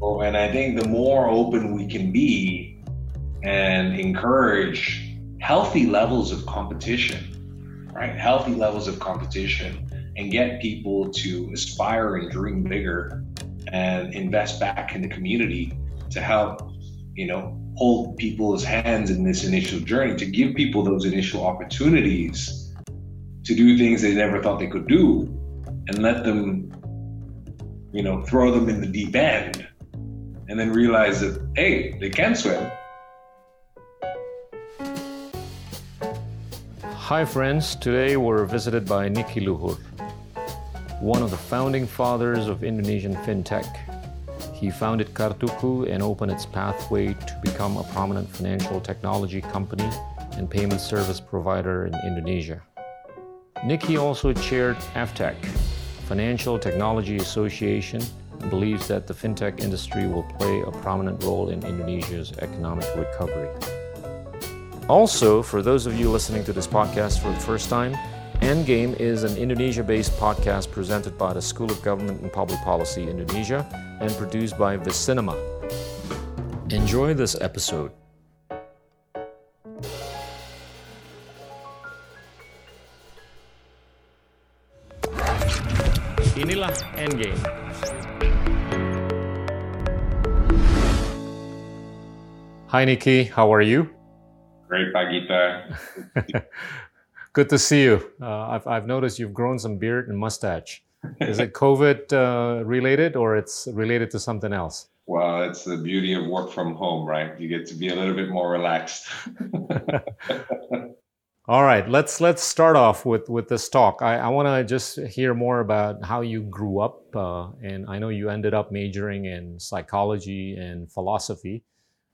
And I think the more open we can be and encourage healthy levels of competition, right? Healthy levels of competition and get people to aspire and dream bigger and invest back in the community to help, you know, hold people's hands in this initial journey, to give people those initial opportunities to do things they never thought they could do and let them, you know, throw them in the deep end and then realize that, hey, they can swim. Hi, friends. Today we're visited by Niki Luhur, one of the founding fathers of Indonesian fintech. He founded Kartuku and opened its pathway to become a prominent financial technology company and payment service provider in Indonesia. Nicky also chaired AFTECH, Financial Technology Association, believes that the fintech industry will play a prominent role in Indonesia's economic recovery. Also, for those of you listening to this podcast for the first time, Endgame is an Indonesia based podcast presented by the School of Government and Public Policy Indonesia and produced by Vicinema. Enjoy this episode. Inilah Endgame. Hi, Niki. How are you? Great, Pak Gita. Good to see you. Uh, I've, I've noticed you've grown some beard and mustache. Is it COVID uh, related or it's related to something else? Well, it's the beauty of work from home, right? You get to be a little bit more relaxed. All right, let's let's start off with with this talk. I, I want to just hear more about how you grew up, uh, and I know you ended up majoring in psychology and philosophy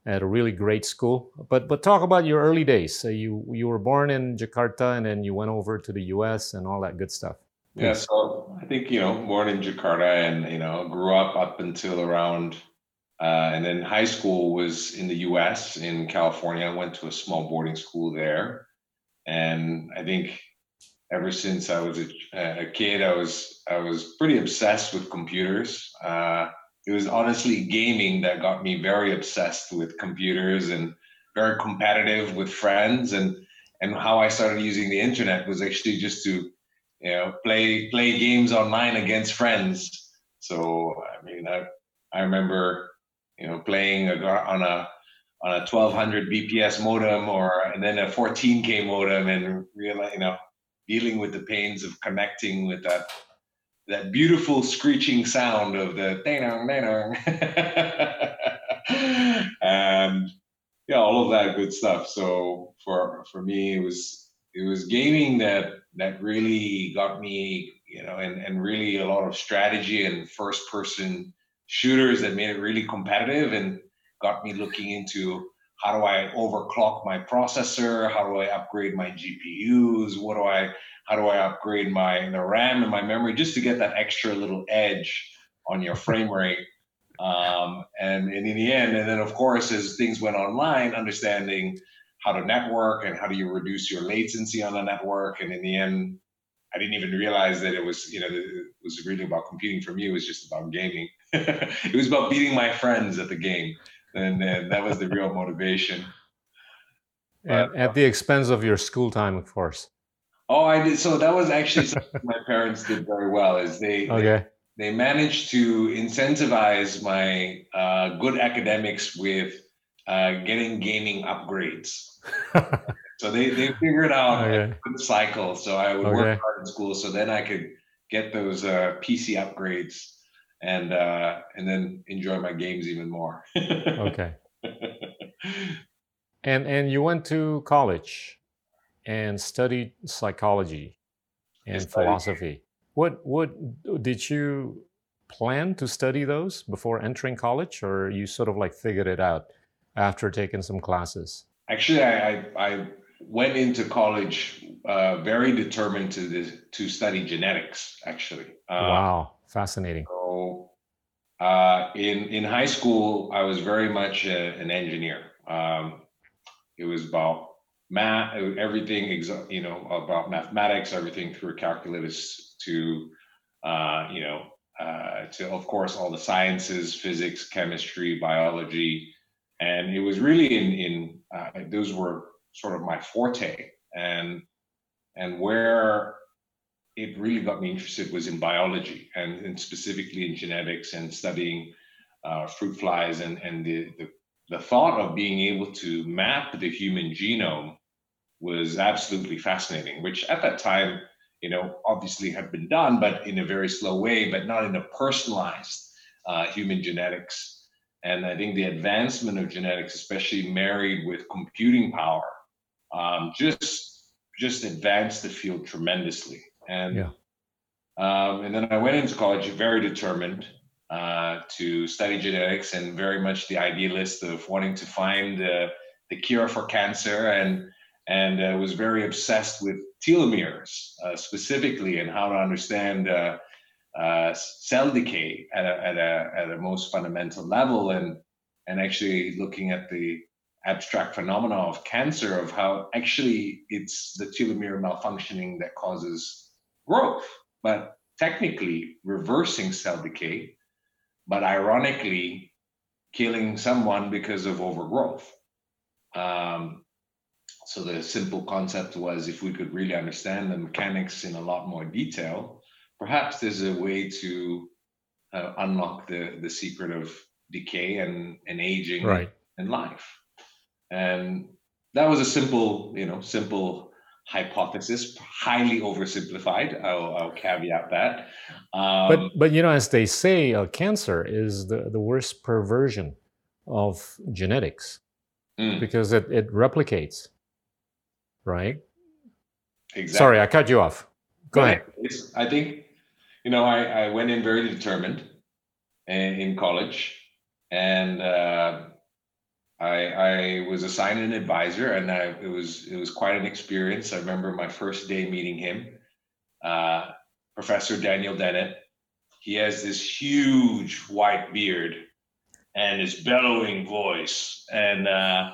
at a really great school. But but talk about your early days. So you you were born in Jakarta and then you went over to the U.S. and all that good stuff. Yeah, so I think you know, born in Jakarta and you know, grew up up until around, uh, and then high school was in the U.S. in California. I went to a small boarding school there, and I think ever since I was a, a kid, I was I was pretty obsessed with computers. Uh, it was honestly gaming that got me very obsessed with computers and very competitive with friends. And and how I started using the internet was actually just to you know play play games online against friends. So I mean I I remember you know playing a, on a on a 1200 bps modem or and then a 14k modem and realize you know dealing with the pains of connecting with that that beautiful screeching sound of the dang dang and yeah all of that good stuff. So for for me it was it was gaming that that really got me you know and and really a lot of strategy and first person shooters that made it really competitive and got me looking into how do I overclock my processor? How do I upgrade my GPUs? What do I how do I upgrade my the RAM and my memory just to get that extra little edge on your frame rate? Um, and, and in the end, and then of course, as things went online, understanding how to network and how do you reduce your latency on the network. And in the end, I didn't even realize that it was, you know, it was really about computing for me. It was just about gaming. it was about beating my friends at the game. And, and that was the real motivation. But, at the expense of your school time, of course. Oh, I did. So that was actually something my parents did very well. Is they okay. they, they managed to incentivize my uh, good academics with uh, getting gaming upgrades. so they they figured out okay. a good cycle. So I would okay. work hard in school, so then I could get those uh, PC upgrades and uh, and then enjoy my games even more. okay. And and you went to college and studied psychology and philosophy. What what did you plan to study those before entering college, or you sort of like figured it out after taking some classes? Actually, I I, I went into college uh, very determined to this, to study genetics. Actually, uh, wow, fascinating. So, uh, in in high school, I was very much a, an engineer. Um, it was about math, everything, you know, about mathematics, everything through calculus to, uh, you know, uh, to, of course, all the sciences, physics, chemistry, biology, and it was really in in uh, those were sort of my forte, and and where it really got me interested was in biology and, and specifically in genetics and studying uh, fruit flies and and the, the the thought of being able to map the human genome was absolutely fascinating, which at that time, you know, obviously had been done, but in a very slow way, but not in a personalized uh, human genetics. And I think the advancement of genetics, especially married with computing power, um, just just advanced the field tremendously. And yeah. um, and then I went into college very determined uh, to study genetics and very much the idealist of wanting to find uh, the cure for cancer and and uh, was very obsessed with telomeres uh, specifically and how to understand uh, uh, cell decay at a, at, a, at a most fundamental level and and actually looking at the abstract phenomena of cancer of how actually it's the telomere malfunctioning that causes growth but technically reversing cell decay but ironically killing someone because of overgrowth um, so the simple concept was if we could really understand the mechanics in a lot more detail, perhaps there's a way to uh, unlock the, the secret of decay and, and aging right. and life. And that was a simple, you know, simple hypothesis, highly oversimplified. I'll, I'll caveat that. Um, but but you know, as they say, uh, cancer is the, the worst perversion of genetics mm. because it, it replicates right? Exactly. Sorry, I cut you off. Go ahead. I think, you know, I, I went in very determined in, in college, and uh, I, I was assigned an advisor, and I, it was it was quite an experience. I remember my first day meeting him, uh, Professor Daniel Dennett. He has this huge white beard and his bellowing voice, and uh,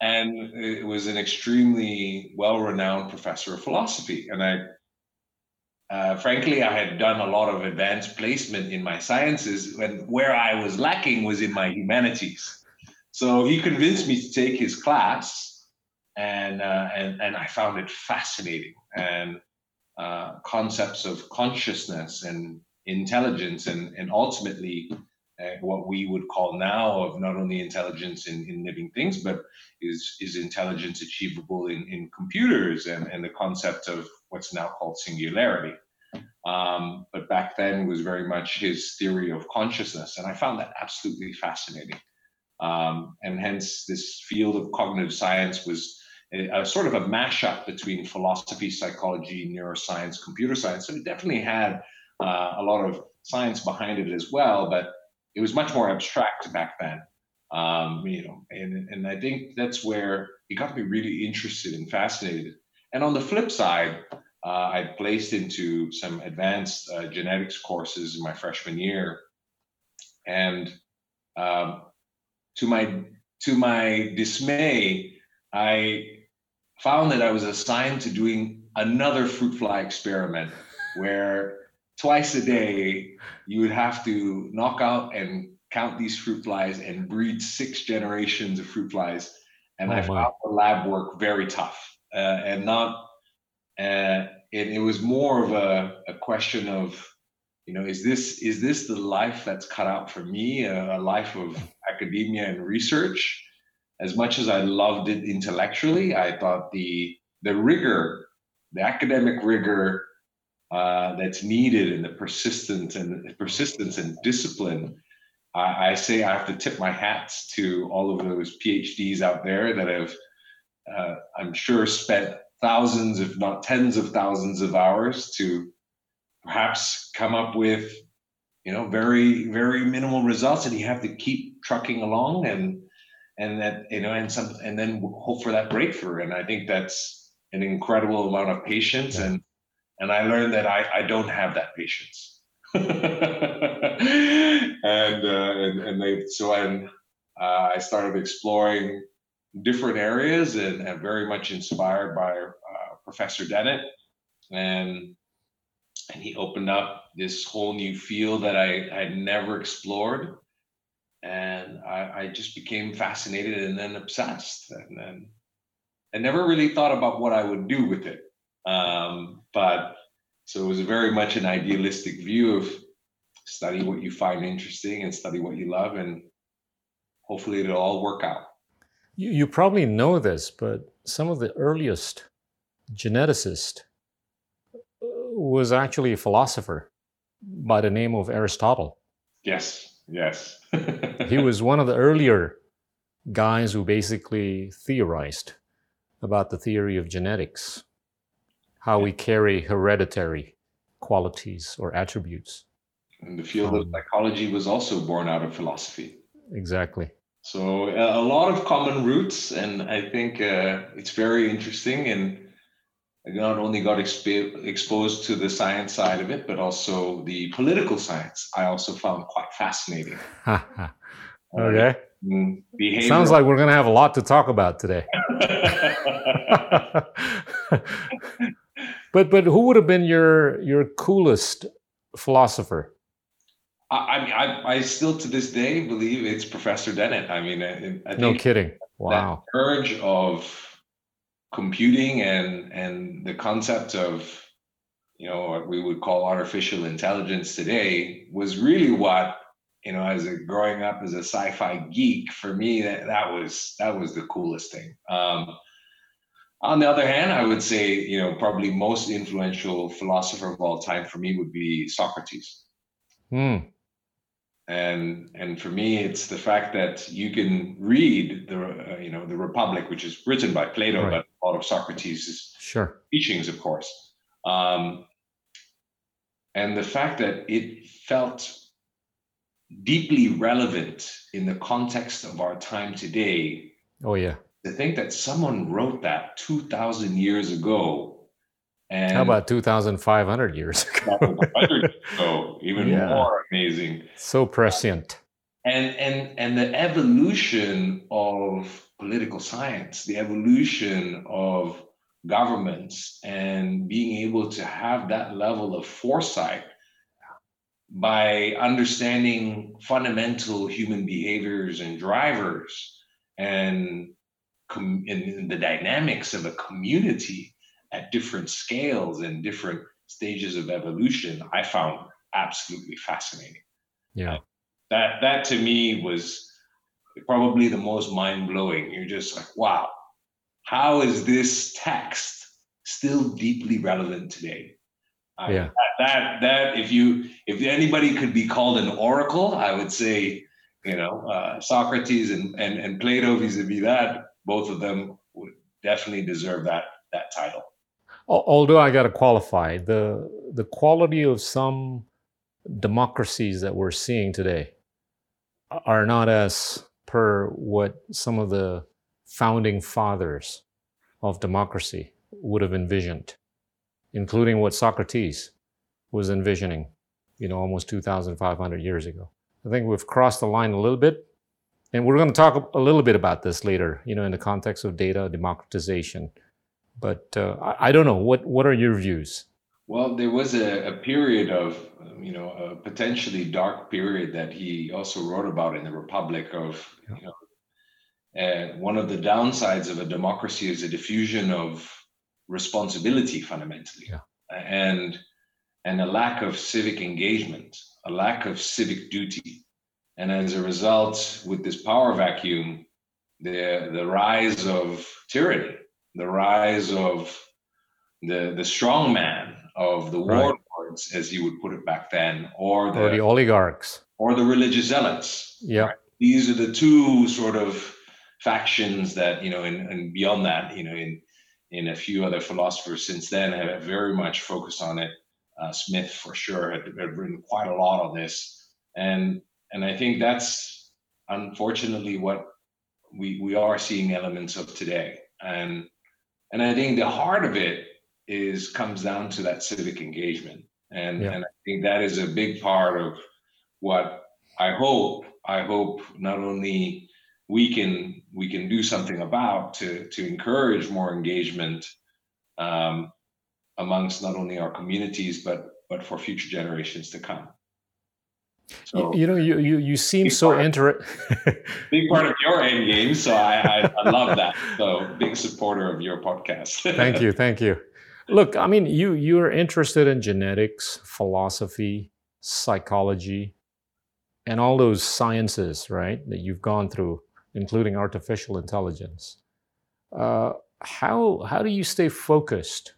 and it was an extremely well-renowned professor of philosophy. And I, uh, frankly, I had done a lot of advanced placement in my sciences, and where I was lacking was in my humanities. So he convinced me to take his class, and uh, and and I found it fascinating and uh, concepts of consciousness and intelligence, and and ultimately uh, what we would call now of not only intelligence in, in living things, but is, is intelligence achievable in, in computers and, and the concept of what's now called singularity. Um, but back then was very much his theory of consciousness. And I found that absolutely fascinating. Um, and hence, this field of cognitive science was a, a, sort of a mashup between philosophy, psychology, neuroscience, computer science. So it definitely had uh, a lot of science behind it as well. But it was much more abstract back then. Um, you know, and and I think that's where it got me really interested and fascinated. And on the flip side, uh, I placed into some advanced uh, genetics courses in my freshman year, and um, to my to my dismay, I found that I was assigned to doing another fruit fly experiment where twice a day, you would have to knock out and count these fruit flies and breed six generations of fruit flies. And oh, I found the lab work very tough uh, and not, uh, it, it was more of a, a question of, you know, is this is this the life that's cut out for me, a, life of academia and research? As much as I loved it intellectually, I thought the the rigor, the academic rigor uh, that's needed and the persistence and persistence and discipline. I, I, say I have to tip my hats to all of those PhDs out there that have, uh, I'm sure, spent thousands, if not tens of thousands of hours to perhaps come up with, you know, very, very minimal results. And you have to keep trucking along and, and that, you know, and some, and then hope for that breakthrough. And I think that's an incredible amount of patience yeah. and and I learned that I, I don't have that patience. and, uh, and, and they so I, uh, I started exploring different areas and, and very much inspired by uh, Professor Dennett and and he opened up this whole new field that I had never explored. And I, I just became fascinated and then obsessed. And then I never really thought about what I would do with it. Um, but so it was very much an idealistic view of study what you find interesting and study what you love, and hopefully it'll all work out. You, you probably know this, but some of the earliest geneticist uh, was actually a philosopher by the name of Aristotle. Yes, yes. he was one of the earlier guys who basically theorized about the theory of genetics, how we carry hereditary qualities or attributes. And the field um, of psychology was also born out of philosophy. Exactly. So a lot of common roots, and I think uh, it's very interesting. And not only got exp- exposed to the science side of it, but also the political science. I also found quite fascinating. okay. Uh, Sounds like we're going to have a lot to talk about today. but but who would have been your your coolest philosopher? I, I mean, I, I still to this day believe it's Professor Dennett. I mean, I, I no kidding. Wow. Urge of computing and and the concept of you know what we would call artificial intelligence today was really what you know as a growing up as a sci-fi geek for me that that was that was the coolest thing. Um, on the other hand i would say you know probably most influential philosopher of all time for me would be socrates. Hmm. And and for me it's the fact that you can read the uh, you know the republic which is written by plato right. but of socrates' sure. teachings of course um, and the fact that it felt deeply relevant in the context of our time today oh yeah to think that someone wrote that 2000 years ago and How about 2,500 years ago? ago even yeah. more amazing. So prescient. And, and, and the evolution of political science, the evolution of governments, and being able to have that level of foresight by understanding fundamental human behaviors and drivers and, com- the dynamics of a community at different scales and different stages of evolution, I found absolutely fascinating. Yeah. That that to me was probably the most mind blowing. You're just like, wow, how is this text still deeply relevant today? yeah. that, that that if you if anybody could be called an oracle, I would say, you know, uh, Socrates and, and and Plato vis-a-vis that, both of them would definitely deserve that that title although I got to qualify the the quality of some democracies that we're seeing today are not as what some of the founding fathers of democracy would have envisioned, including what Socrates was envisioning, you know, almost 2,500 years ago. I think we've crossed the line a little bit, and we're going to talk a little bit about this later, you know, in the context of data democratization but uh, I, don't know. What what are your views? Well, there was a, a period of, you know, a potentially dark period that he also wrote about in the Republic of, yeah. you know, uh, one of the downsides of a democracy is a diffusion of responsibility fundamentally, yeah. and and a lack of civic engagement, a lack of civic duty, and as a result, with this power vacuum, the the rise of tyranny the rise of the the strong man of the warlords, right. as you would put it back then, or the, or the oligarchs, or the religious zealots. Yeah, right? these are the two sort of factions that you know, and, and beyond that, you know, in in a few other philosophers since then have very much focused on it. Uh, Smith, for sure, had, had written quite a lot on this, and and I think that's unfortunately what we we are seeing elements of today. And and I think the heart of it is comes down to that civic engagement. And, yeah. and I think that is a big part of what I hope, I hope not only we can we can do something about to to encourage more engagement um, amongst not only our communities but but for future generations to come. So, you know, you you, you seem so interested. big part of your end game, so I, I, I love that. So big supporter of your podcast. thank you, thank you. Look, I mean, you you're interested in genetics, philosophy, psychology, and all those sciences, right? That you've gone through, including artificial intelligence. Uh, how how do you stay focused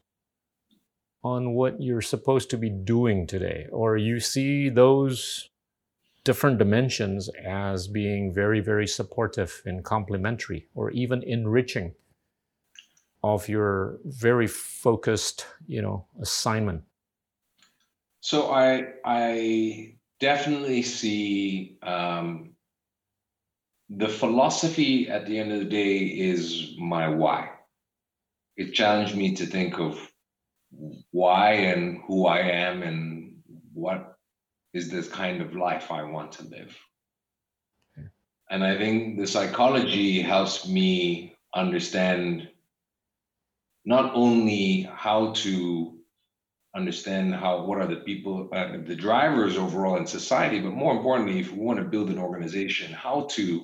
on what you're supposed to be doing today, or you see those different dimensions as being very, very supportive and complementary or even enriching of your very focused, you know, assignment? So I I definitely see um, the philosophy at the end of the day is my why. It challenged me to think of why and who I am and what is this kind of life I want to live. And I think the psychology helps me understand not only how to understand how what are the people uh, the drivers overall in society but more importantly if we want to build an organization how to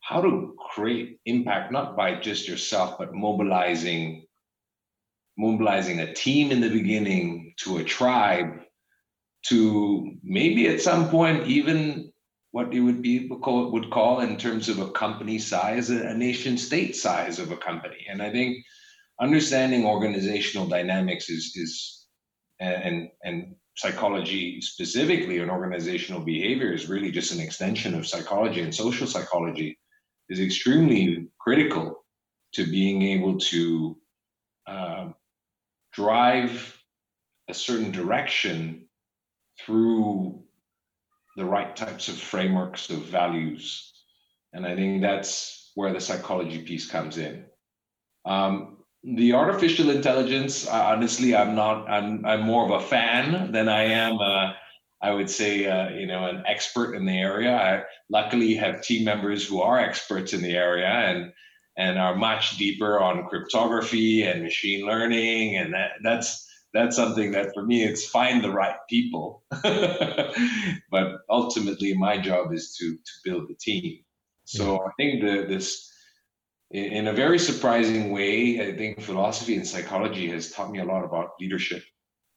how to create impact not by just yourself but mobilizing mobilizing a team in the beginning to a tribe to maybe at some point even what you would be call, would call in terms of a company size, a nation state size of a company. And I think understanding organizational dynamics is is and and psychology specifically and organizational behavior is really just an extension of psychology and social psychology is extremely critical to being able to uh, drive a certain direction through the right types of frameworks of values. And I think that's where the psychology piece comes in. Um, the artificial intelligence, honestly, I'm not, I'm, I'm more of a fan than I am, a, I would say, uh, you know, an expert in the area. I luckily have team members who are experts in the area and, and are much deeper on cryptography and machine learning. And that, that's, that's something that for me it's find the right people but ultimately my job is to to build the team so i think the, this in a very surprising way i think philosophy and psychology has taught me a lot about leadership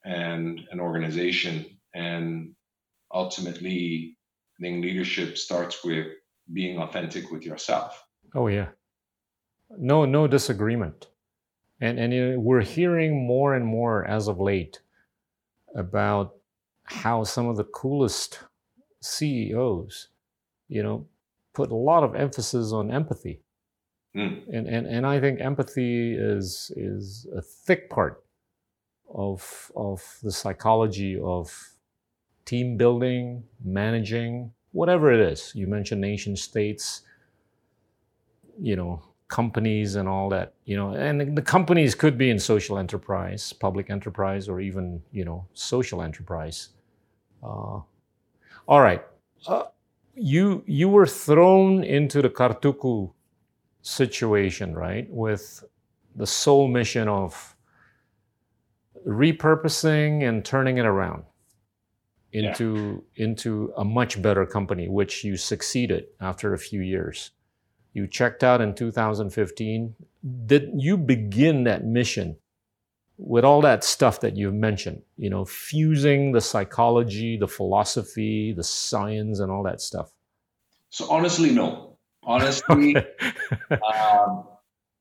and an organization. And ultimately i think leadership starts with being authentic with yourself. Oh yeah. No no disagreement. And, and we're hearing more and more as of late about how some of the coolest CEOs, you know, put a lot of emphasis on empathy. Mm. And, and, and I think empathy is, is a thick part of, of the psychology of team building, managing, whatever it is. You mentioned nation states, you know, companies and all that you know and the companies could be in social enterprise public enterprise or even you know social enterprise uh, all right uh, you you were thrown into the kartuku situation right with the sole mission of repurposing and turning it around into yeah. into a much better company which you succeeded after a few years you checked out in 2015. Did you begin that mission with all that stuff that you've mentioned? You know, fusing the psychology, the philosophy, the science, and all that stuff. So honestly, no. Honestly, um,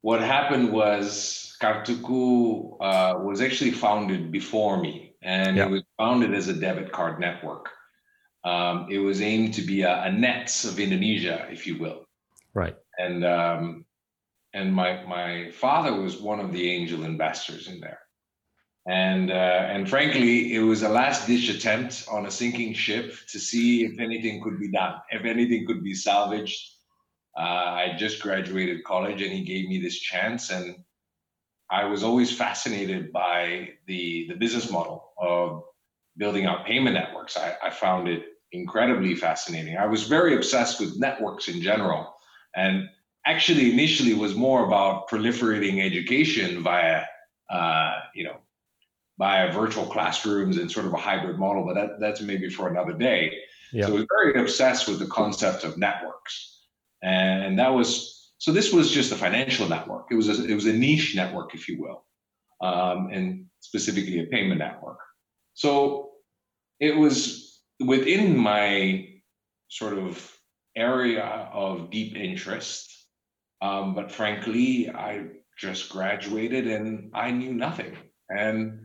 what happened was Kartuku uh, was actually founded before me, and it was founded as a debit card network. Um, it was aimed to be a, a nets of Indonesia, if you will. Right. And um, and my my father was one of the angel investors in there. And uh, and frankly, it was a last ditch attempt on a sinking ship to see if anything could be done, if anything could be salvaged. Uh, I just graduated college, and he gave me this chance, and I was always fascinated by the the business model of building out payment networks. I, I found it incredibly fascinating. I was very obsessed with networks in general and actually initially was more about proliferating education via uh, you know via virtual classrooms and sort of a hybrid model, but that, that's maybe for another day. Yeah. So I was very obsessed with the concept of networks. And that was, so this was just a financial network. It was a, it was a niche network, if you will, um, and specifically a payment network. So it was within my sort of area of deep interest. Um, but frankly, I just graduated and I knew nothing. And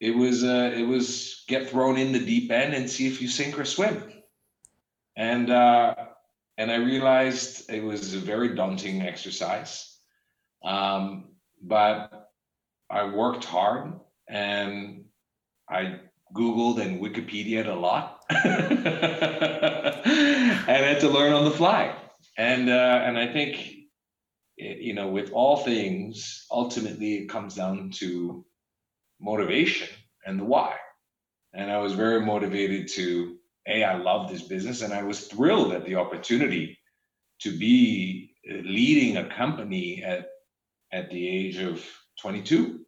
it was uh, it was get thrown in the deep end and see if you sink or swim. And uh, and I realized it was a very daunting exercise. Um, but I worked hard and I Googled and Wikipedia'd a lot, and had to learn on the fly. And uh, and I think, you know, with all things, ultimately it comes down to motivation and the why. And I was very motivated to a. I love this business, and I was thrilled at the opportunity to be leading a company at at the age of 22.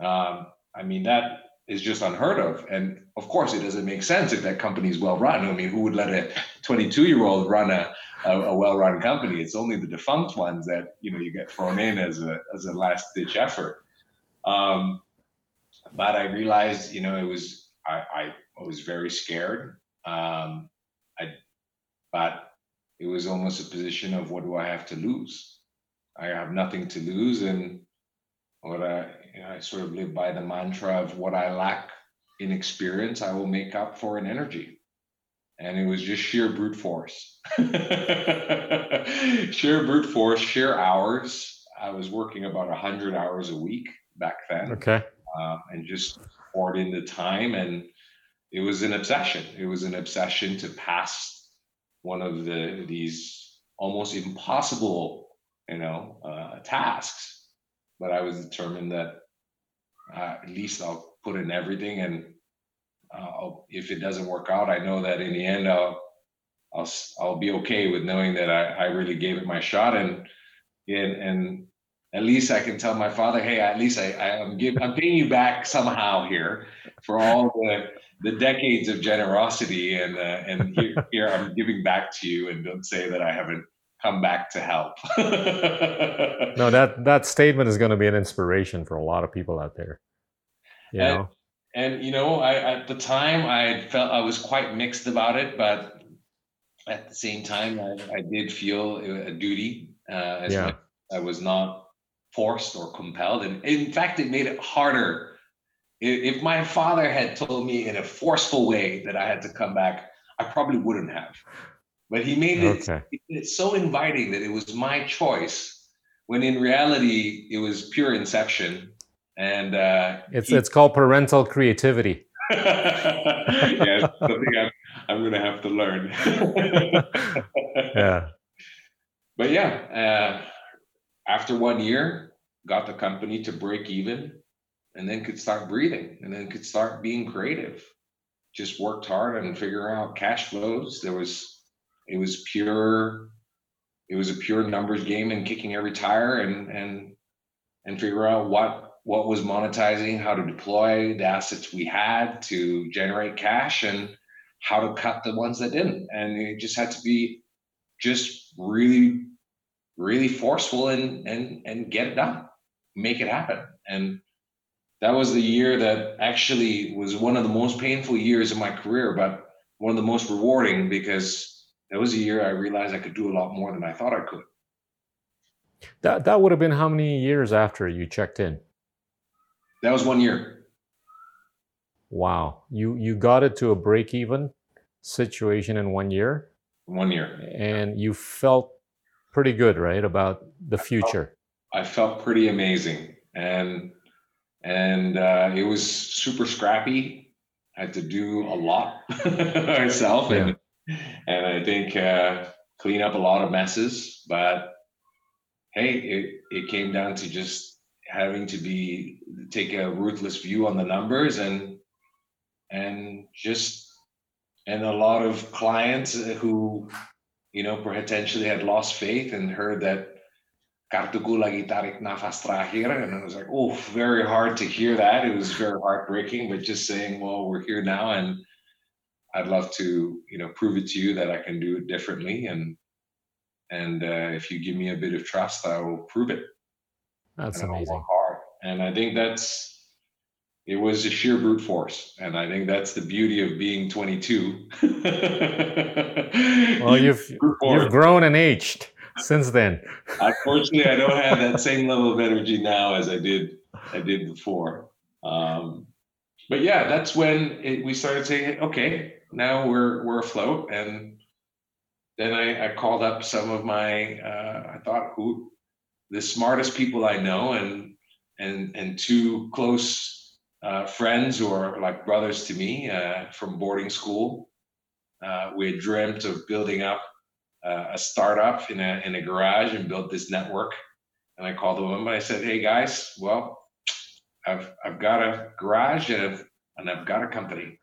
Um, I mean that is just unheard of. And of course, it doesn't make sense if that company is well run. I mean, who would let a 22 year old run a, a, a well run company? It's only the defunct ones that you know you get thrown in as a as a last ditch effort. Um, but I realized, you know, it was I, I was very scared. Um, I, but it was almost a position of what do I have to lose? I have nothing to lose, and what I you know, I sort of live by the mantra of what I lack in experience, I will make up for in energy. And it was just sheer brute force. sheer brute force, sheer hours. I was working about 100 hours a week back then. Okay. Uh, and just poured in the time. And it was an obsession. It was an obsession to pass one of the these almost impossible, you know, uh, tasks. But I was determined that uh, at least I'll put in everything. And uh, if it doesn't work out, I know that in the end, I'll I'll I'll be okay with knowing that I, I really gave it my shot. And and and at least I can tell my father, hey, at least I, I am give I'm paying you back somehow here for all the the decades of generosity and uh, and here, here I'm giving back to you and don't say that I haven't come back to help. no, that that statement is going to be an inspiration for a lot of people out there. You and, know? and you know, I at the time I felt I was quite mixed about it, but at the same time, I, I did feel a duty. Uh, as yeah. I was not forced or compelled, and in fact, it made it harder. If my father had told me in a forceful way that I had to come back, I probably wouldn't have. But he made it, okay. it so inviting that it was my choice, when in reality it was pure inception. And uh, it's he, it's called parental creativity. yeah, something I'm, I'm going to have to learn. yeah. But yeah, uh, after one year, got the company to break even, and then could start breathing, and then could start being creative. Just worked hard and figuring out cash flows. There was it was pure it was a pure numbers game and kicking every tire and and and figure out what what was monetizing how to deploy the assets we had to generate cash and how to cut the ones that didn't and it just had to be just really really forceful and and and get it done make it happen and that was the year that actually was one of the most painful years of my career but one of the most rewarding because that was a year I realized I could do a lot more than I thought I could. That that would have been how many years after you checked in? That was one year. Wow. You you got it to a break even situation in one year? One year. And you felt pretty good, right, about the future. I felt, pretty amazing. And and uh, it was super scrappy. I had to do a lot myself yeah. and and I think uh, clean up a lot of messes. But hey, it, it came down to just having to be take a ruthless view on the numbers and and just and a lot of clients who you know potentially had lost faith and heard that Kartuku lagi tarik nafas terakhir. And I was like, oh, very hard to hear that. It was very heartbreaking, but just saying, well, we're here now and I'd love to, you know, prove it to you that I can do it differently. And and uh, if you give me a bit of trust, I will prove it. That's amazing. Hard. And I think that's it was a sheer brute force and i think that's the beauty of being 22 well you've you've grown and aged since then. Unfortunately i don't have that same level of energy now as i did i did before. Um, but yeah that's when it, we started saying okay now we're we're afloat. And then I, I called up some of my uh, i thought who the smartest people i know and and and two close uh, friends who are like brothers to me uh, from boarding school. Uh, we had dreamt of building up uh, a startup in a, in a garage and built this network. And I called them and I said, "Hey guys, well, I've I've got a garage and I've, and I've got a company,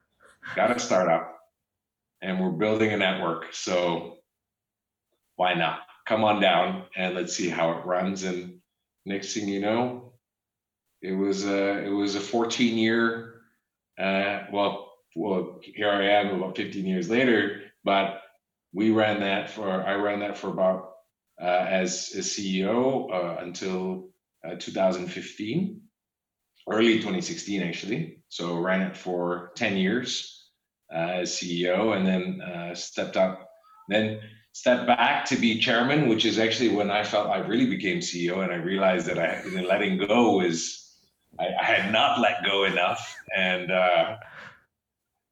got a startup, and we're building a network. So why not? Come on down and let's see how it runs." And next thing you know, it was a it was a 14 year uh, well well here I am about 15 years later but we ran that for I ran that for about uh, as a CEO uh, until uh, 2015 early 2016 actually. So ran it for 10 years uh, as CEO and then uh, stepped up then stepped back to be chairman which is actually when I felt I really became CEO and I realized that I had been letting go is I, I had not let go enough, and uh,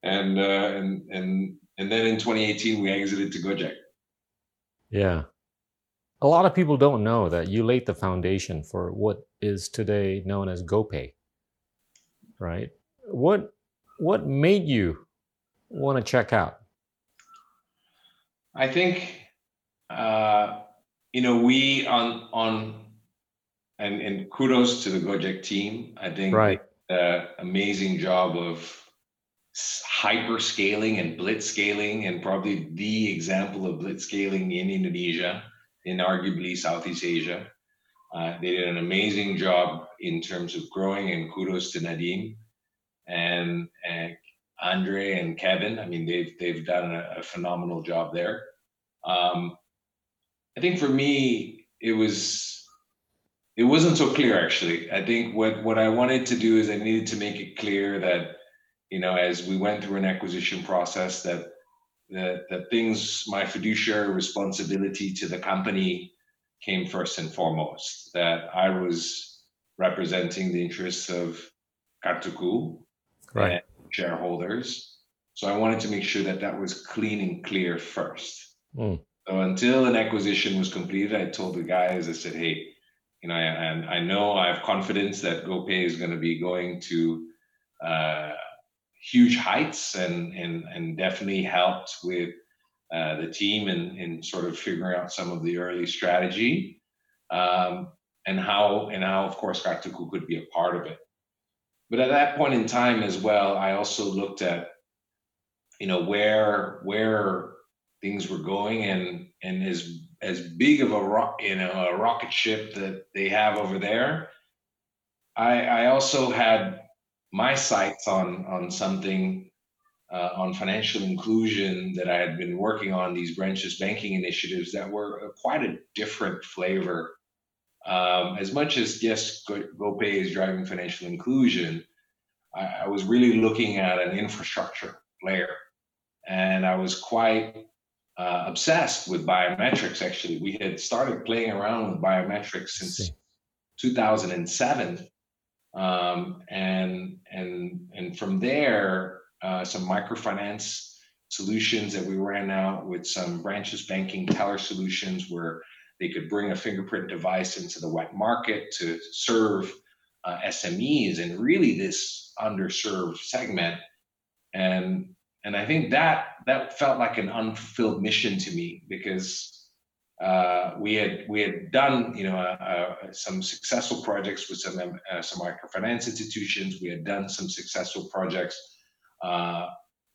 and and and and then in 2018 we exited to Gojek. Yeah, a lot of people don't know that you laid the foundation for what is today known as GoPay. Right? What what made you want to check out? I think uh, you know we on on and and kudos to the Gojek team. I think right. Uh, amazing job of hyper scaling and blitz scaling, and probably the example of blitz scaling in Indonesia, in arguably Southeast Asia. Uh, they did an amazing job in terms of growing, and kudos to Nadiem and, and Andre and Kevin. I mean, they've they've done a, a phenomenal job there. Um, I think for me, it was it wasn't so clear actually. I think what what I wanted to do is I needed to make it clear that you know as we went through an acquisition process that that that things my fiduciary responsibility to the company came first and foremost. That I was representing the interests of Kartuku right. shareholders. So I wanted to make sure that that was clean and clear first. Mm. So until an acquisition was completed, I told the guys, I said, hey, you know, and I know I have confidence that GoPay is going to be going to uh, huge heights and, and, and definitely helped with uh, the team in, in sort of figuring out some of the early strategy um, and how, and how, of course, Kartuku could be a part of it. But at that point in time as well, I also looked at, you know, where, where things were going and, and as as big of a rock, you know, a rocket ship that they have over there. I, I also had my sights on on something uh, on financial inclusion that I had been working on these branchless banking initiatives that were quite a different flavor. Um, as much as yes, GoPay is driving financial inclusion, I, I was really looking at an infrastructure layer, and I was quite uh, obsessed with biometrics. Actually, we had started playing around with biometrics since 2007, um, and and and from there, uh, some microfinance solutions that we ran out with some branchless banking teller solutions where they could bring a fingerprint device into the wet market to serve uh, SMEs and really this underserved segment. And and I think that that felt like an unfulfilled mission to me because uh, we had we had done you know uh, uh, some successful projects with some uh, some microfinance institutions. We had done some successful projects uh,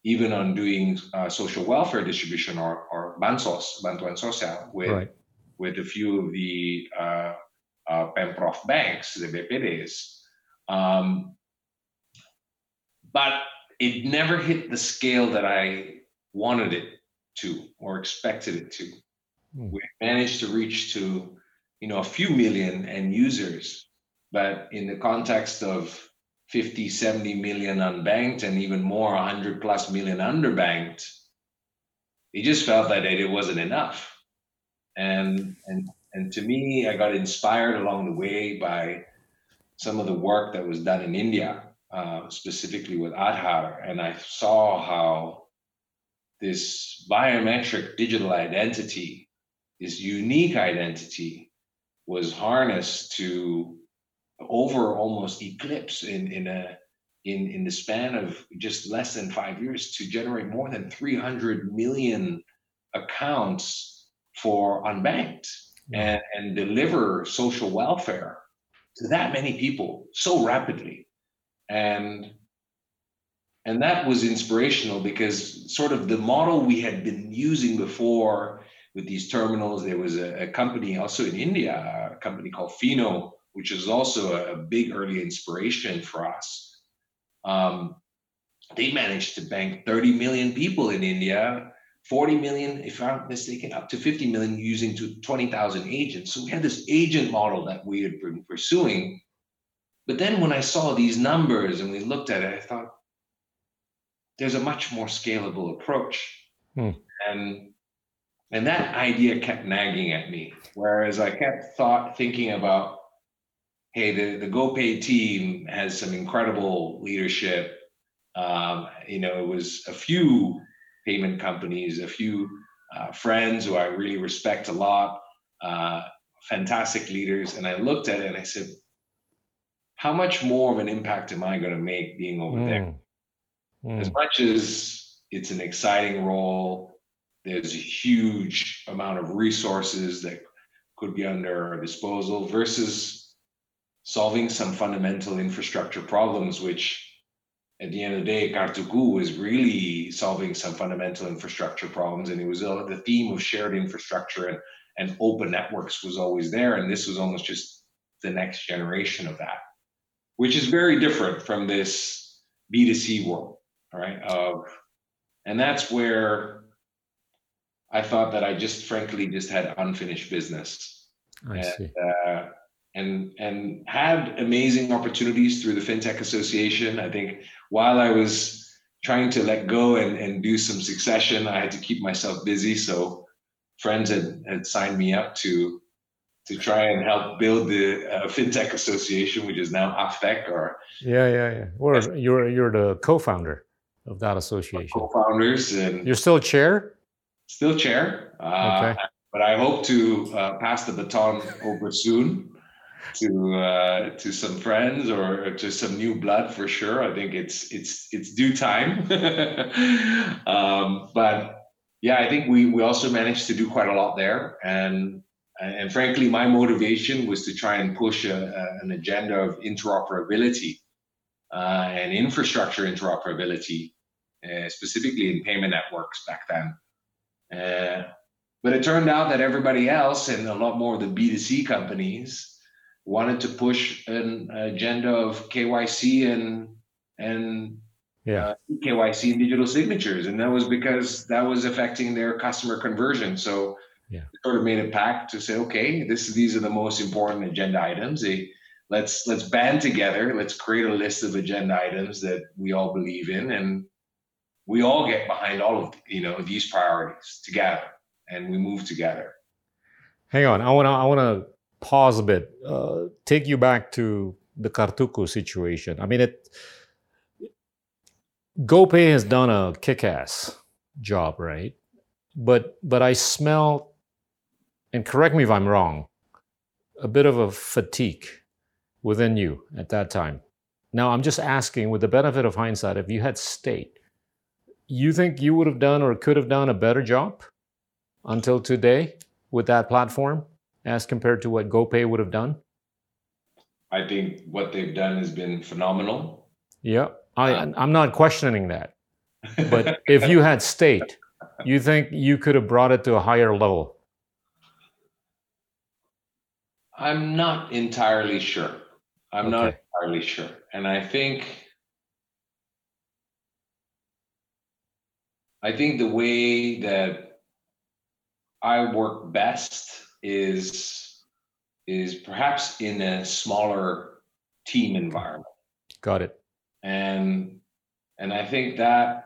even on doing uh, social welfare distribution or or bansos bantuan sosial with right. with a few of the uh, Pemprov banks, the BPDs. Um, but it never hit the scale that I wanted it to or expected it to. Mm. We managed to reach to, you know, a few million end users, but in the context of 50, 70 million unbanked and even more, 100 plus million underbanked, it just felt that it wasn't enough. And, and, and to me, I got inspired along the way by some of the work that was done in India, uh, specifically with Aadhaar. And I saw how this biometric digital identity, this unique identity, was harnessed to over almost eclipse in, in a in, in the span of just less than five years to generate more than 300 million accounts for unbanked and, and deliver social welfare to that many people so rapidly. And and that was inspirational because sort of the model we had been using before with these terminals, there was a, a company also in India, a company called Fino, which is also a, a big early inspiration for us. Um, they managed to bank 30 million people in India, 40 million, if I'm not mistaken, up to 50 million using 20,000 agents. So we had this agent model that we had been pursuing. But then when I saw these numbers and we looked at it, I thought, there's a much more scalable approach. Hmm. And and that idea kept nagging at me. Whereas I kept thought thinking about, hey, the, the GoPay team has some incredible leadership. Um, you know, it was a few payment companies, a few uh, friends who I really respect a lot, uh, fantastic leaders. And I looked at it and I said, how much more of an impact am I going to make being over mm. there? Mm. As much as it's an exciting role, there's a huge amount of resources that could be under our disposal versus solving some fundamental infrastructure problems, which at the end of the day, Kartuku was really solving some fundamental infrastructure problems. And it was uh, the theme of shared infrastructure and, and open networks was always there. And this was almost just the next generation of that, which is very different from this B2C world right? And that's where I thought that I just frankly just had unfinished business. I and, see. Uh, and and had amazing opportunities through the FinTech Association. I think while I was trying to let go and, and do some succession, I had to keep myself busy. So friends had, had signed me up to to try and help build the uh, FinTech Association, which is now AFTECH or yeah, yeah, yeah. Or you're you're the co-founder of that association? Co-founders and you're still chair. Still chair. Uh, okay. But I hope to uh, pass the baton over soon to uh, to some friends or to some new blood for sure. I think it's it's it's due time. um, but yeah, I think we we also managed to do quite a lot there, and and frankly, my motivation was to try and push a, a, an agenda of interoperability uh, and infrastructure interoperability uh, specifically in payment networks back then. Uh, but it turned out that everybody else and a lot more of the B2C companies wanted to push an agenda of KYC and and yeah. Uh, KYC and digital signatures, and that was because that was affecting their customer conversion. So yeah. sort of made a pact to say, okay, this these are the most important agenda items. They, let's let's band together. Let's create a list of agenda items that we all believe in, and we all get behind all of you know these priorities together and we move together. Hang on i want to i want to pause a bit. Uh, take you back to the kartuku situation. I mean it gopay has done a kick-ass job right? But but i smell and correct me if i'm wrong a bit of a fatigue within you at that time. Now i'm just asking with the benefit of hindsight if you had stayed you think you would have done or could have done a better job until today with that platform as compared to what GoPay would have done? I think what they've done has been phenomenal. Yeah, I, um, I'm not questioning that. But if you had state, you think you could have brought it to a higher level? I'm not entirely sure. I'm not entirely sure. And I think I think the way that I work best is is perhaps in a smaller team environment. Got it. And and I think that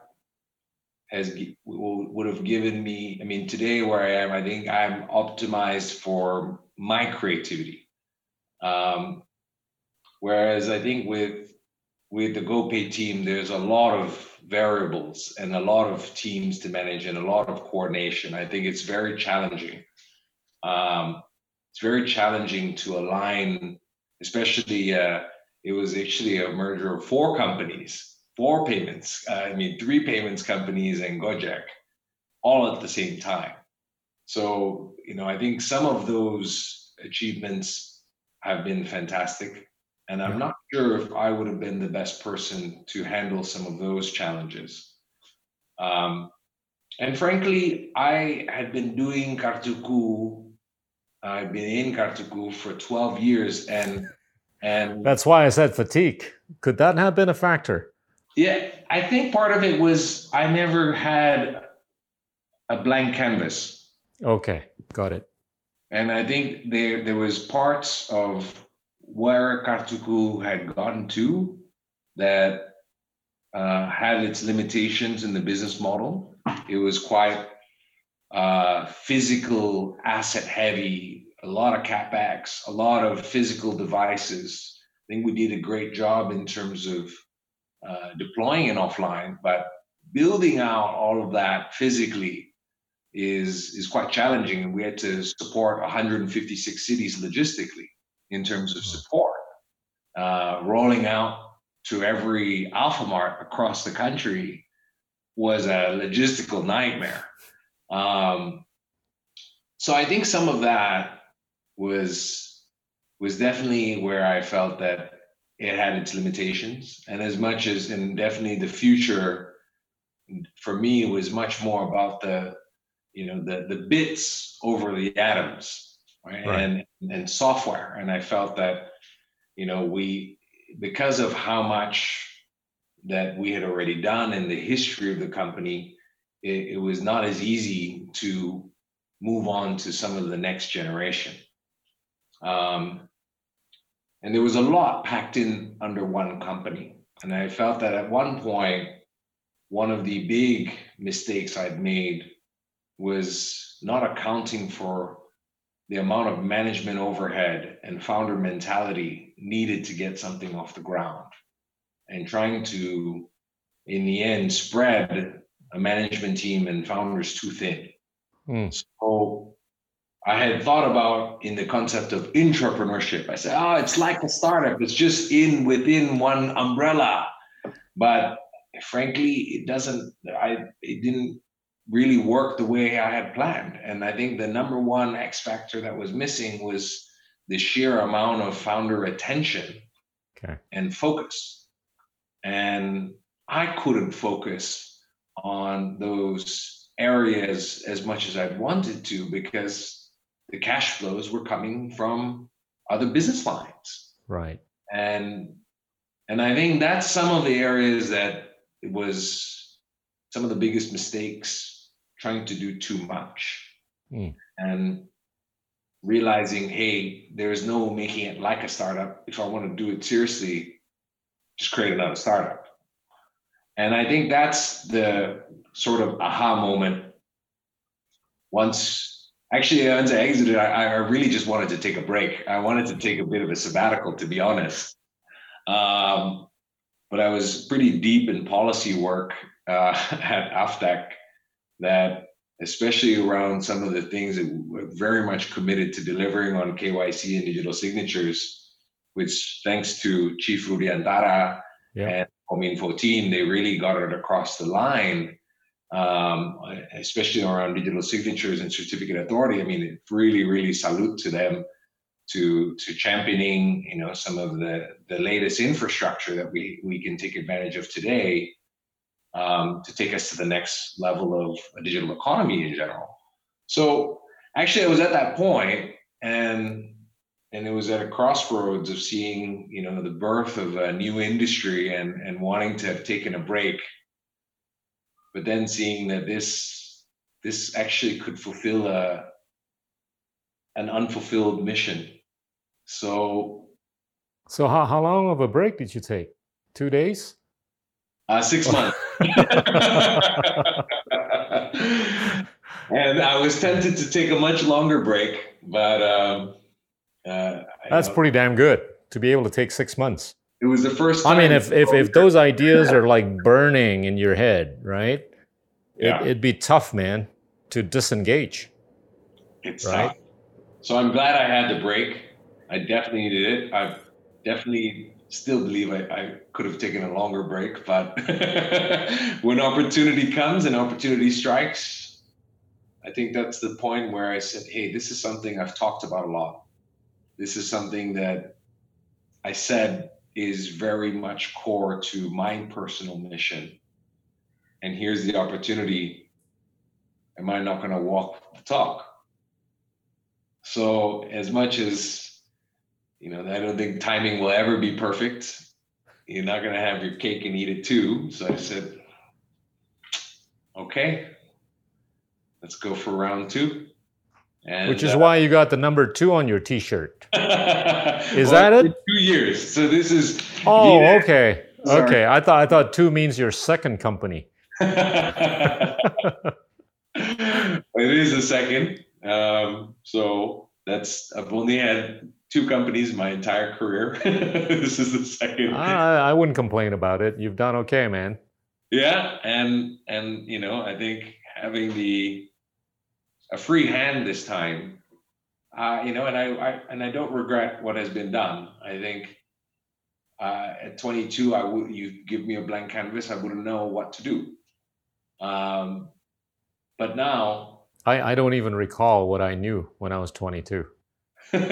has would have given me, I mean, today where I am, I think I'm optimized for my creativity. Um, whereas I think with with the GoPay team, there's a lot of variables and a lot of teams to manage and a lot of coordination. I think it's very challenging. Um, it's very challenging to align, especially uh, it was actually a merger of four companies, four payments. Uh, I mean, three payments companies and Gojek, all at the same time. So you know, I think some of those achievements have been fantastic. And I'm not sure if I would have been the best person to handle some of those challenges. Um, and frankly, I had been doing Kartuku. I've been in Kartuku for 12 years, and and That's why I said fatigue. Could that have been a factor? yeah, I think part of it was I never had a blank canvas. Okay, got it. And I think there there was parts of where Kartuku had gotten to that uh, had its limitations in the business model. It was quite uh, physical, asset heavy, a lot of capex, a lot of physical devices. I think we did a great job in terms of uh, deploying it offline, but building out all of that physically is is quite challenging, and we had to support 156 cities logistically in terms of support. Uh, rolling out to every Alfamart across the country was a logistical nightmare. Um, so I think some of that was was definitely where I felt that it had its limitations, and as much as and definitely the future for me was much more about the you know the the bits over the atoms right? And and software. And i felt that you know we because of how much that we had already done in the history of the company it, it was not as easy to move on to some of the next generation. Um, and there was a lot packed in under one company. And i felt that at one point one of the big mistakes i'd made was not accounting for the amount of management overhead and founder mentality needed to get something off the ground. And trying to in the end spread a management team and founders too thin. Hmm. so i had thought about in the concept of entrepreneurship i said oh it's like a startup it's just in within one umbrella. But frankly it doesn't i it didn't really work the way i had planned and i think the number one x factor that was missing was the sheer amount of founder attention Okay. and focus and i couldn't focus on those areas as much as i wanted to because the cash flows were coming from other business lines Right. and and i think that's some of the areas that it was some of the biggest mistakes trying to do too much. Hmm. and realizing hey there's no making it like a startup. If i want to do it seriously just create another startup. And i think that's the sort of aha moment. Once actually once i exited I, I really just wanted to take a break. I wanted to take a bit of a sabbatical to be honest. Um, but i was pretty deep in policy work uh, at AFTECH that especially around some of the things that we're very much committed to delivering on kyc and digital signatures which thanks to chief Rudiantara Yeah. and Kominfo team, they really got it across the line, um, especially around digital signatures and certificate authority. I mean, it's really, really salute to them to to championing, you know, some of the the latest infrastructure that we we can take advantage of today um, to take us to the next level of a digital economy in general. So actually, I was at that point, and and it was at a crossroads of seeing you know the birth of a new industry and and wanting to have taken a break but then seeing that this this actually could fulfill a an unfulfilled mission. So so how, how long of a break did you take? Two days uh, six months and i was tempted to take a much longer break but um, uh, That's pretty damn good to be able to take six months. It was the first. I mean, if if, if those ideas are like burning in your head, right? Yeah. It, would be tough, man, to disengage. It's right. Tough. So I'm glad I had the break. I definitely needed it. I definitely still believe I, I could have taken a longer break, but when opportunity comes and opportunity strikes, I think that's the point where I said, "Hey, this is something I've talked about a lot." This is something that I said is very much core to my personal mission. And here's the opportunity. Am I not going to walk the talk? So, as much as, you know, I don't think timing will ever be perfect, you're not going to have your cake and eat it too. So I said, okay, let's go for round two. And, Which is uh, why you got the number two on your T-shirt. is well, that it? Two years. So this is. Oh, okay, Sorry. okay. I thought I thought two means your second company. it is a second. Um, so that's I've only had two companies my entire career. this is the second. I, I wouldn't complain about it. You've done okay, man. Yeah, and and you know I think having the a free hand this time. Uh, you know, and I, I, and I don't regret what has been done. I think uh, at 22, I would you give me a blank canvas, I wouldn't know what to do. Um, but now, I, I don't even recall what I knew when I was 22. but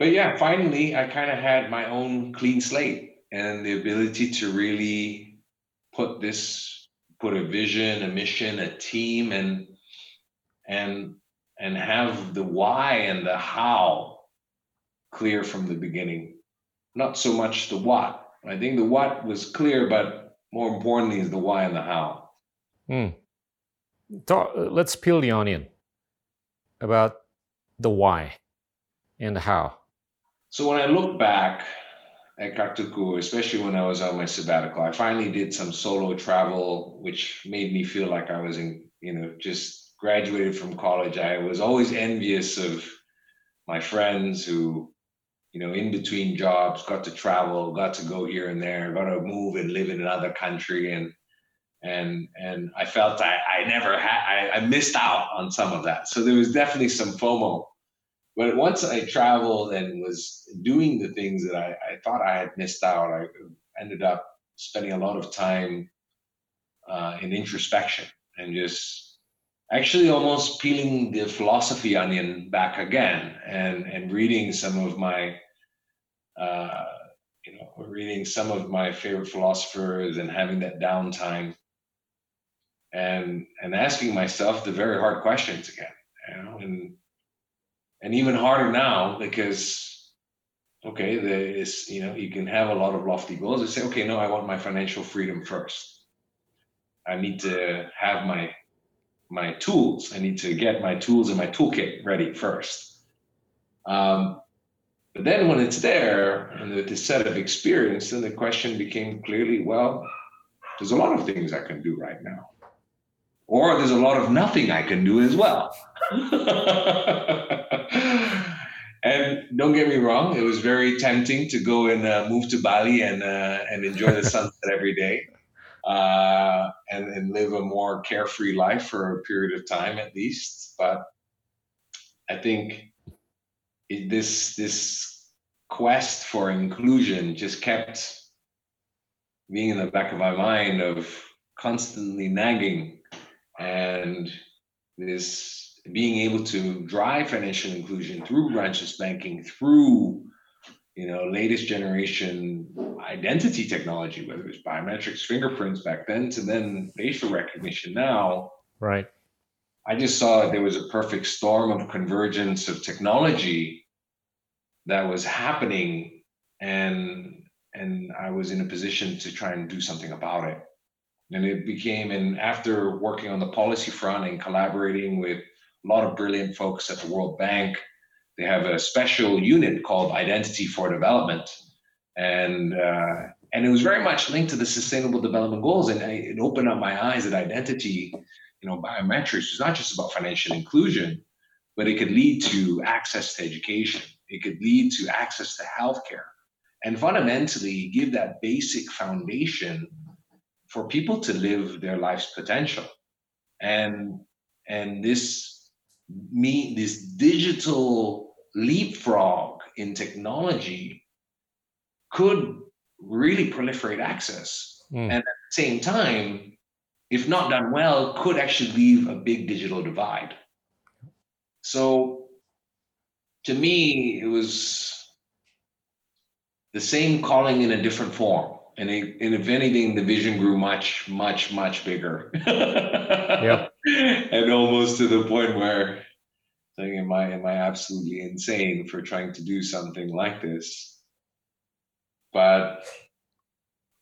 yeah, finally, I kind of had my own clean slate and the ability to really put this put a vision a mission a team and and and have the why and the how clear from the beginning. Not so much the what. I think the what was clear but more importantly is the why and the how. Hmm. Talk, uh, let's peel the onion about the why and the how so when i look back at Kartuku, especially when I was on my sabbatical. I finally did some solo travel, which made me feel like I was in, you know, just graduated from college. I was always envious of my friends who, you know, in between jobs, got to travel, got to go here and there, got to move and live in another country, and and and I felt I, I never had I, I missed out on some of that. So there was definitely some FOMO but once I traveled and was doing the things that I, I thought I had missed out, I ended up spending a lot of time uh, in introspection and just actually almost peeling the philosophy onion back again and and reading some of my uh, you know reading some of my favorite philosophers and having that downtime and and asking myself the very hard questions again you know and and even harder now because okay there is you know you can have a lot of lofty goals and say okay no i want my financial freedom first. I need to have my my tools. I need to get my tools and my toolkit ready first. Um, but then when it's there and with set of experience then the question became clearly well there's a lot of things i can do right now or there's a lot of nothing i can do as well and don't get me wrong, it was very tempting to go and uh, move to Bali and uh, and enjoy the sunset every day, uh, and and live a more carefree life for a period of time at least. But I think it, this this quest for inclusion just kept being in the back of my mind of constantly nagging and this being able to drive financial inclusion through branchless banking, through you know latest generation identity technology, whether it's biometrics, fingerprints back then to then facial recognition now. Right. I just saw there was a perfect storm of convergence of technology that was happening, and and I was in a position to try and do something about it. And it became, and after working on the policy front and collaborating with a lot of brilliant folks at the World Bank, they have a special unit called Identity for Development, and uh, and it was very much linked to the Sustainable Development Goals, and I, it opened up my eyes that identity, you know, biometrics is not just about financial inclusion, but it could lead to access to education, it could lead to access to healthcare, and fundamentally give that basic foundation for people to live their life's potential, and and this me this digital leapfrog in technology could really proliferate access. Mm. And at the same time, if not done well, could actually leave a big digital divide. So to me, it was the same calling in a different form. And, it, and if anything, the vision grew much, much, much bigger. yep. And almost to the point where saying, am I am I absolutely insane for trying to do something like this? but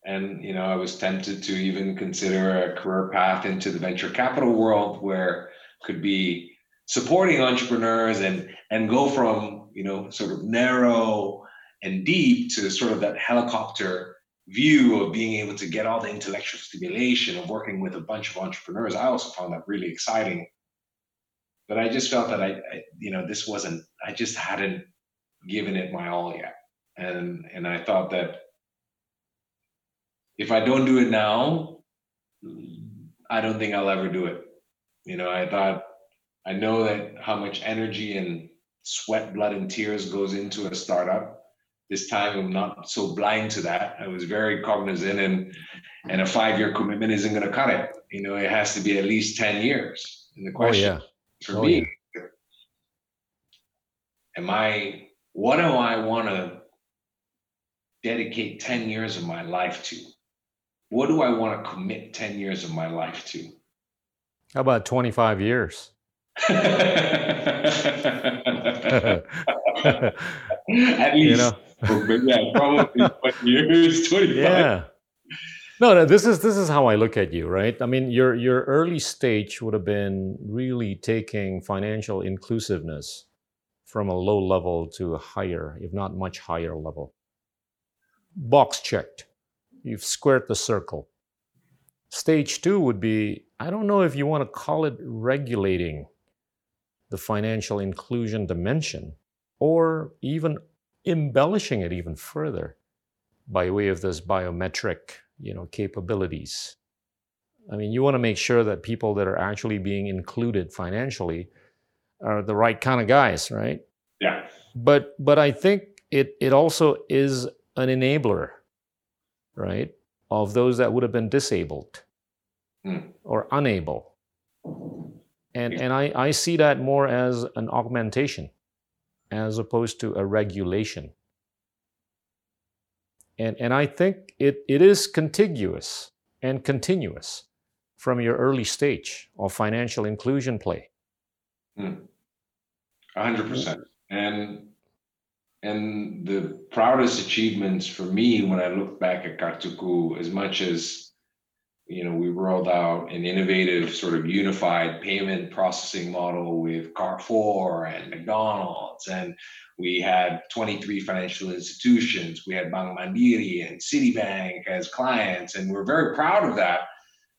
and you know i was tempted to even consider a career path into the venture capital world where could be supporting entrepreneurs and and go from you know sort of narrow and deep to sort of that helicopter view of being able to get all the intellectual stimulation of working with a bunch of entrepreneurs i also found that really exciting but i just felt that I, I you know this wasn't i just hadn't given it my all yet and and I thought that if I don't do it now, I don't think I'll ever do it. You know, I thought I know that how much energy and sweat, blood, and tears goes into a startup. This time I'm not so blind to that. I was very cognizant and and a five-year commitment isn't gonna cut it. You know, it has to be at least 10 years. And the oh, question oh, yeah. for oh, me, yeah. am I what do I wanna dedicate 10 years of my life to? What do I want to commit 10 years of my life to? How about 25 years? At least. You know? Yeah, probably 20 years, 25. Yeah. No, no, this is this is how I look at you, right? I mean, your your early stage would have been really taking financial inclusiveness from a low level to a higher, if not much higher level box checked. You've squared the circle. Stage two would be I don't know if you want to call it regulating the financial inclusion dimension or even embellishing it even further by way of this biometric you know capabilities. I mean you want to make sure that people that are actually being included financially are the right kind of guys right? Yeah. But but i think it it also is an enabler, right, of those that would have been disabled mm. or unable. And, and I, I see that more as an augmentation as opposed to a regulation. And, and I think it, it is contiguous and continuous from your early stage of financial inclusion play. Mm. 100%. And and the proudest achievements for me when I look back at Kartuku, as much as you know, we rolled out an innovative sort of unified payment processing model with Carrefour and McDonald's, and we had 23 financial institutions. We had Bank Mandiri and Citibank as clients, and we're very proud of that.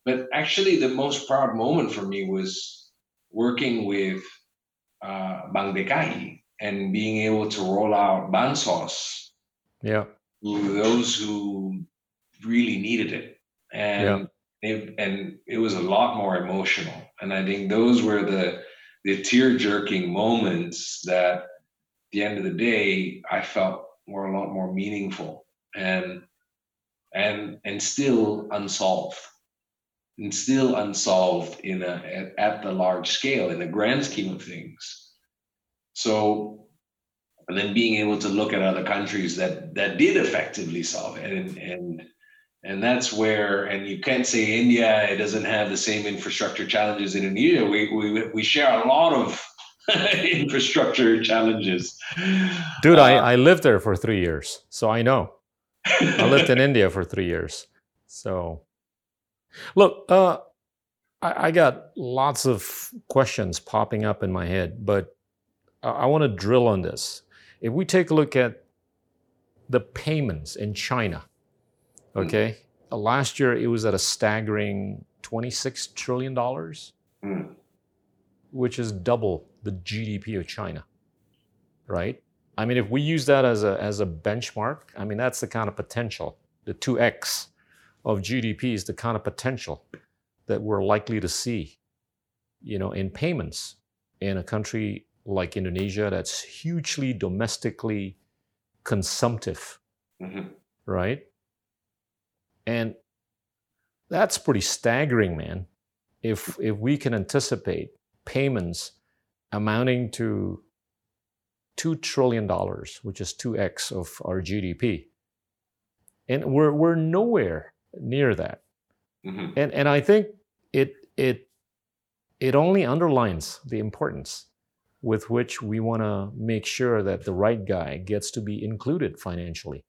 But actually, the most proud moment for me was working with uh, Bank DKI and being able to roll out Bansos yeah. to those who really needed it. And yeah. It, and it was a lot more emotional. And I think those were the the tear jerking moments that at the end of the day I felt were a lot more meaningful and and and still unsolved and still unsolved in a at, at the large scale in the grand scheme of things so, and then being able to look at other countries that that did effectively solve it, and and and that's where and you can't say india it doesn't have the same infrastructure challenges in india. We we, we share a lot of infrastructure challenges. Dude uh, I, I lived there for three years so i know. I lived in india for three years so. Look uh, I, I got lots of questions popping up in my head but i, I want to drill on this. If we take a look at the payments in china. Okay. Mm. last year, it was at a staggering $26 trillion, mm. which is double the GDP of China, right? I mean, if we use that as a, as a benchmark, I mean, that's the kind of potential. The 2x of GDP is the kind of potential that we're likely to see, you know, in payments in a country like Indonesia that's hugely domestically consumptive, mm-hmm. right? And that's pretty staggering, man. If if we can anticipate payments amounting to two trillion dollars, which is two x of our GDP, and we're we're nowhere near that. Mm-hmm. And and I think it it it only underlines the importance with which we want to make sure that the right guy gets to be included financially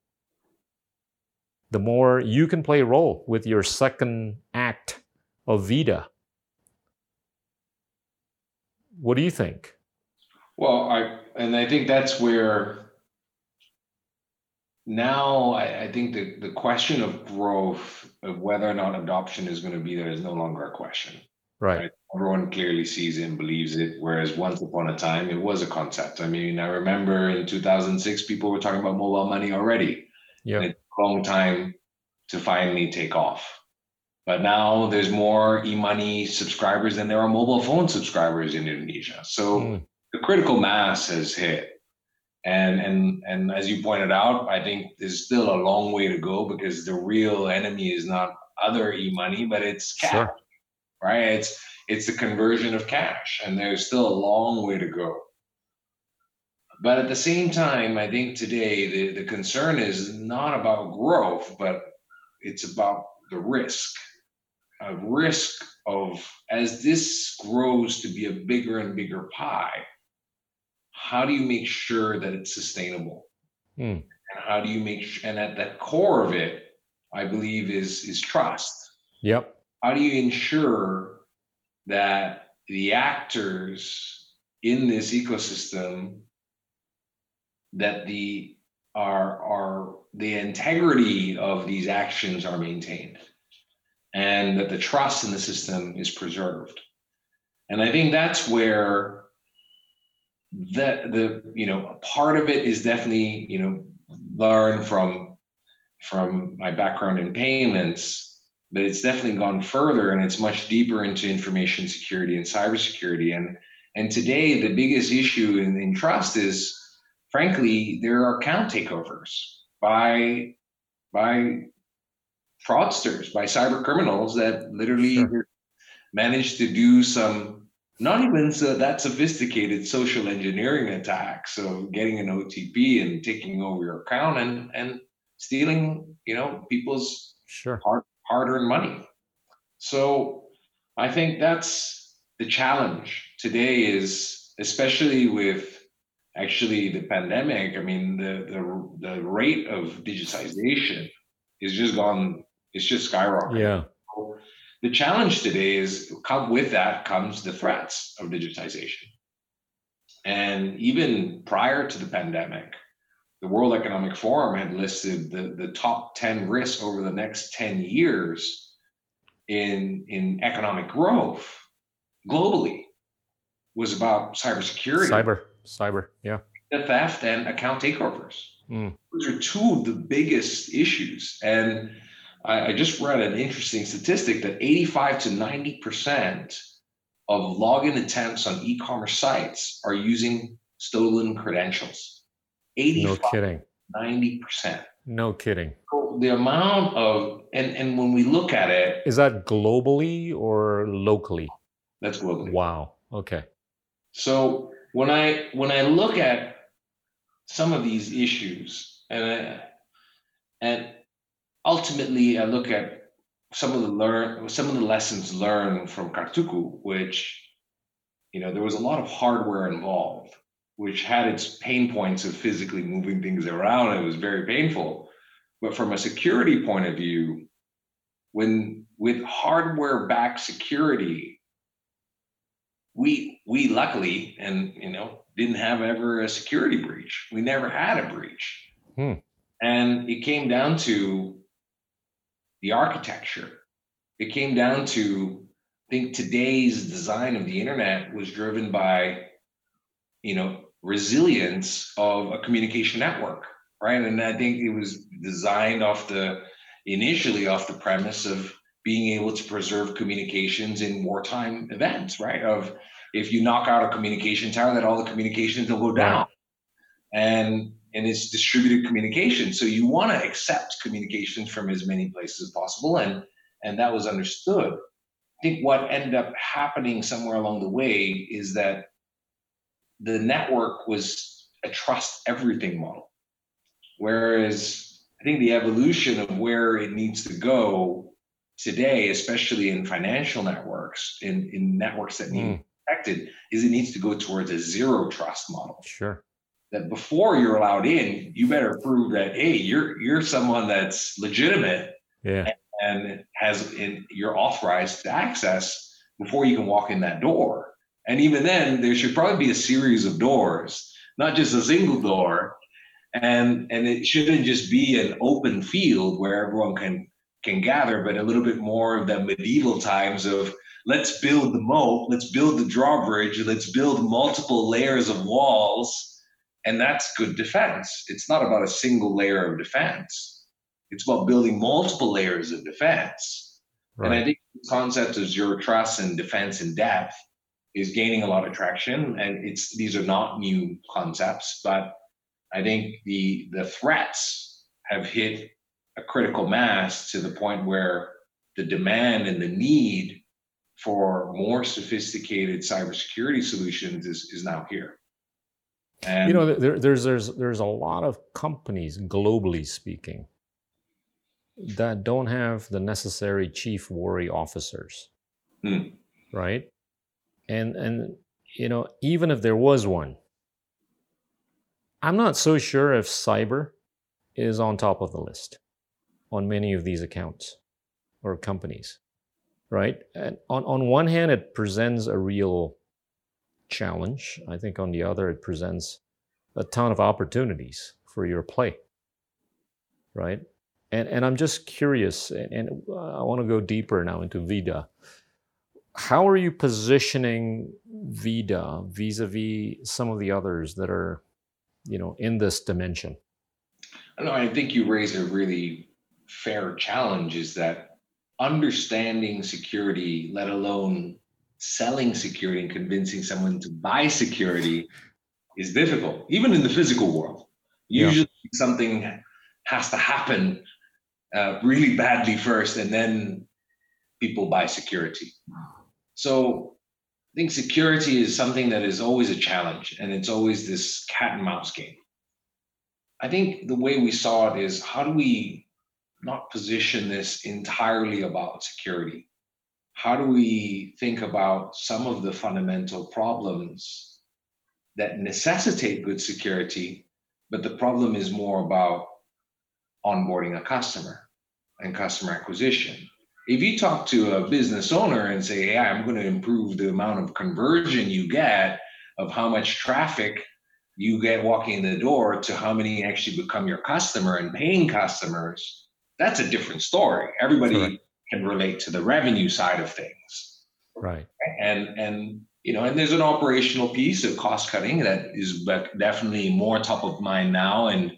the more you can play a role with your second act of Vida. What do you think? Well, I and I think that's where now I, I, think the, the question of growth of whether or not adoption is going to be there is no longer a question. Right. right. Everyone clearly sees it and believes it, whereas once upon a time it was a concept. I mean, I remember in 2006 people were talking about mobile money already. Yeah long time to finally take off. But now there's more e-money subscribers than there are mobile phone subscribers in Indonesia. So mm. the critical mass has hit. And and and as you pointed out, I think there's still a long way to go because the real enemy is not other e-money, but it's cash. Sure. Right? It's it's the conversion of cash. And there's still a long way to go. But at the same time, I think today the, the concern is not about growth, but it's about the risk. A risk of as this grows to be a bigger and bigger pie, how do you make sure that it's sustainable? Mm. And how do you make sure, and at the core of it, I believe is is trust. Yep. How do you ensure that the actors in this ecosystem that the are are the integrity of these actions are maintained and that the trust in the system is preserved. And i think that's where the the you know part of it is definitely you know learn from from my background in payments but it's definitely gone further and it's much deeper into information security and cybersecurity. And and today the biggest issue in, in trust is frankly, there are account takeovers by by fraudsters, by cyber criminals that literally sure. manage to do some not even so that sophisticated social engineering attacks of getting an OTP and taking over your account and and stealing, you know, people's sure. hard hard-earned money. So I think that's the challenge today is especially with actually the pandemic, I mean, the the the rate of digitization is just gone. It's just skyrocketing. Yeah. The challenge today is come with that comes the threats of digitization. And even prior to the pandemic, the World Economic Forum had listed the, the top 10 risks over the next 10 years in, in economic growth globally was about cybersecurity. Cyber cyber, yeah. The theft and account takeovers. Mm. Those are two of the biggest issues. And I, I just read an interesting statistic that 85 to 90% of login attempts on e-commerce sites are using stolen credentials. 85 no kidding. 90%. No kidding. So the amount of and and when we look at it is that globally or locally? That's globally. Wow. Okay. So when I when I look at some of these issues and I, and ultimately, I look at some of the learn some of the lessons learned from Kartuku, which you know there was a lot of hardware involved, which had its pain points of physically moving things around. It was very painful, but from a security point of view, when with hardware backed security, we we luckily and you know didn't have ever a security breach. We never had a breach. Hmm. And it came down to the architecture. It came down to, I think today's design of the internet was driven by, you know, resilience of a communication network, right? And I think it was designed off the, initially off the premise of being able to preserve communications in wartime events, right? Of if you knock out a communication tower, that all the communications will go down. And and it's distributed communication. So you want to accept communications from as many places as possible, and and that was understood. I think what ended up happening somewhere along the way is that the network was a trust everything model, whereas I think the evolution of where it needs to go today, especially in financial networks, in, in networks that need mm. Protected, is it needs to go towards a zero trust model. Sure that before you're allowed in, you better prove that hey, you're you're someone that's legitimate, yeah, and, and has in you're authorized to access before you can walk in that door. And even then, there should probably be a series of doors, not just a single door, and and it shouldn't just be an open field where everyone can can gather, but a little bit more of the medieval times of let's build the moat, let's build the drawbridge, let's build multiple layers of walls and that's good defense. It's not about a single layer of defense. It's about building multiple layers of defense. Right. And I think the concept of zero trust and defense in depth is gaining a lot of traction. And it's these are not new concepts, but I think the the threats have hit a critical mass to the point where the demand and the need for more sophisticated cybersecurity solutions is, is now here. And you know, there, there's there's there's a lot of companies globally speaking that don't have the necessary chief worry officers, hmm. right? And and you know, even if there was one, I'm not so sure if cyber is on top of the list on many of these accounts or companies, right? And on on one hand, it presents a real challenge. I think on the other, it presents a ton of opportunities for your play, right? And, and I'm just curious, and uh, I want to go deeper now into Vida. How are you positioning Vida vis-a-vis some of the others that are, you know, in this dimension? I know. I think you raise a really fair challenge. Is that understanding security, let alone selling security and convincing someone to buy security is difficult, even in the physical world. Usually yeah. something has to happen uh, really badly first, and then people buy security. So I think security is something that is always a challenge, and it's always this cat and mouse game. I think the way we saw it is how do we not position this entirely about security? how do we think about some of the fundamental problems that necessitate good security, but the problem is more about onboarding a customer and customer acquisition. If you talk to a business owner and say, Hey, I'm going to improve the amount of conversion you get of how much traffic you get walking in the door to how many actually become your customer and paying customers, that's a different story. Everybody can relate to the revenue side of things. Right. And and you know, and there's an operational piece of cost cutting that is but definitely more top of mind now, and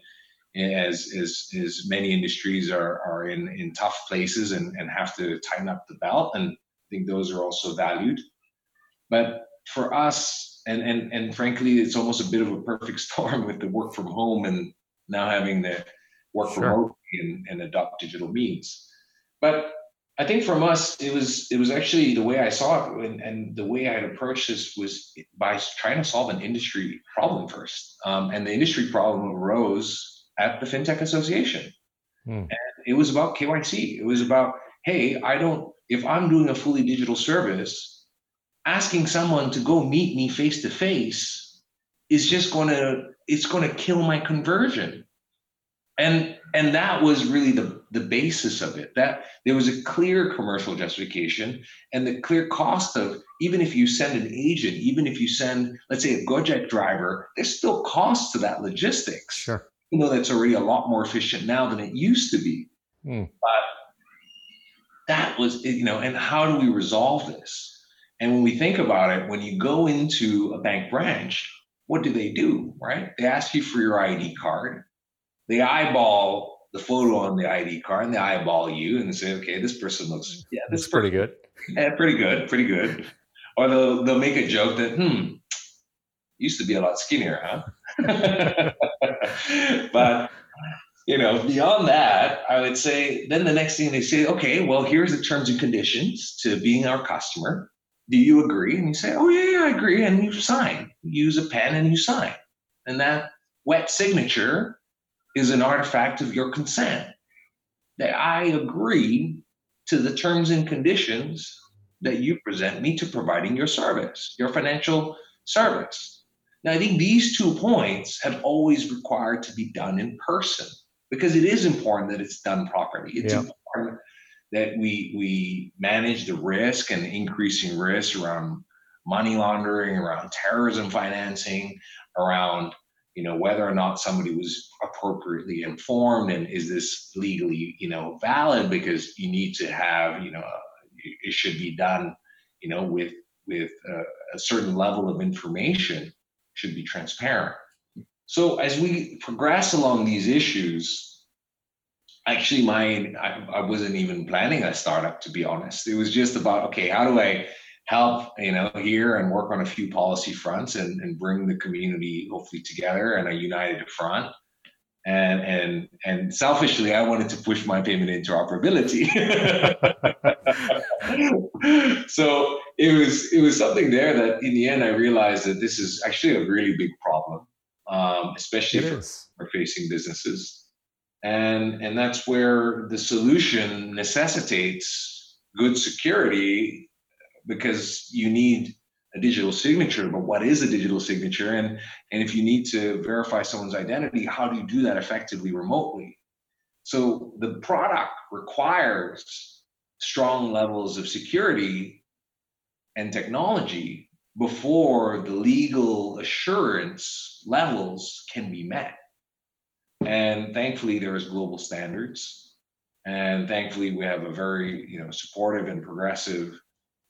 as as as many industries are are in in tough places and and have to tighten up the belt, and I think those are also valued. But for us, and and and frankly, it's almost a bit of a perfect storm with the work from home and now having the work sure. remotely and, and adopt digital means. But I think from us, it was it was actually the way I saw it, and, and the way I had approached this was by trying to solve an industry problem first. Um, and the industry problem arose at the FinTech Association, hmm. and it was about KYC. It was about, hey, I don't, if I'm doing a fully digital service, asking someone to go meet me face to face is just going to, it's going to kill my conversion. And and that was really the the basis of it. That there was a clear commercial justification and the clear cost of even if you send an agent, even if you send, let's say, a Gojek driver, there's still costs to that logistics. Sure. You know that's already a lot more efficient now than it used to be. Mm. But that was, you know, and how do we resolve this? And when we think about it, when you go into a bank branch, what do they do? Right? They ask you for your ID card. They eyeball the photo on the ID card and they eyeball you and say, okay, this person looks, yeah, this That's pretty good. yeah, pretty good, pretty good. Or they'll they'll make a joke that, hmm, used to be a lot skinnier, huh? but you know, beyond that, I would say then the next thing they say, okay, well, here's the terms and conditions to being our customer. Do you agree? And you say, oh yeah, yeah, I agree, and you sign. You use a pen and you sign, and that wet signature is an artifact of your consent. That I agree to the terms and conditions that you present me to providing your service, your financial service. Now, I think these two points have always required to be done in person because it is important that it's done properly. It's Yeah. important that we we manage the risk and increasing risk around money laundering, around terrorism financing, around you know whether or not somebody was appropriately informed and is this legally you know valid because you need to have you know it should be done you know with with a, a certain level of information should be transparent. So as we progress along these issues actually my I, I wasn't even planning a startup to be honest. It was just about okay how do i help you know here and work on a few policy fronts and, and bring the community hopefully together and a united front. And and and selfishly i wanted to push my payment interoperability. So it was it was something there that in the end i realized that this is actually a really big problem um, especially It for is. are facing businesses. And and that's where the solution necessitates good security because you need a digital signature but what is a digital signature? And and if you need to verify someone's identity how do you do that effectively remotely? So the product requires strong levels of security and technology before the legal assurance levels can be met. And thankfully there's global standards. And thankfully we have a very you know supportive and progressive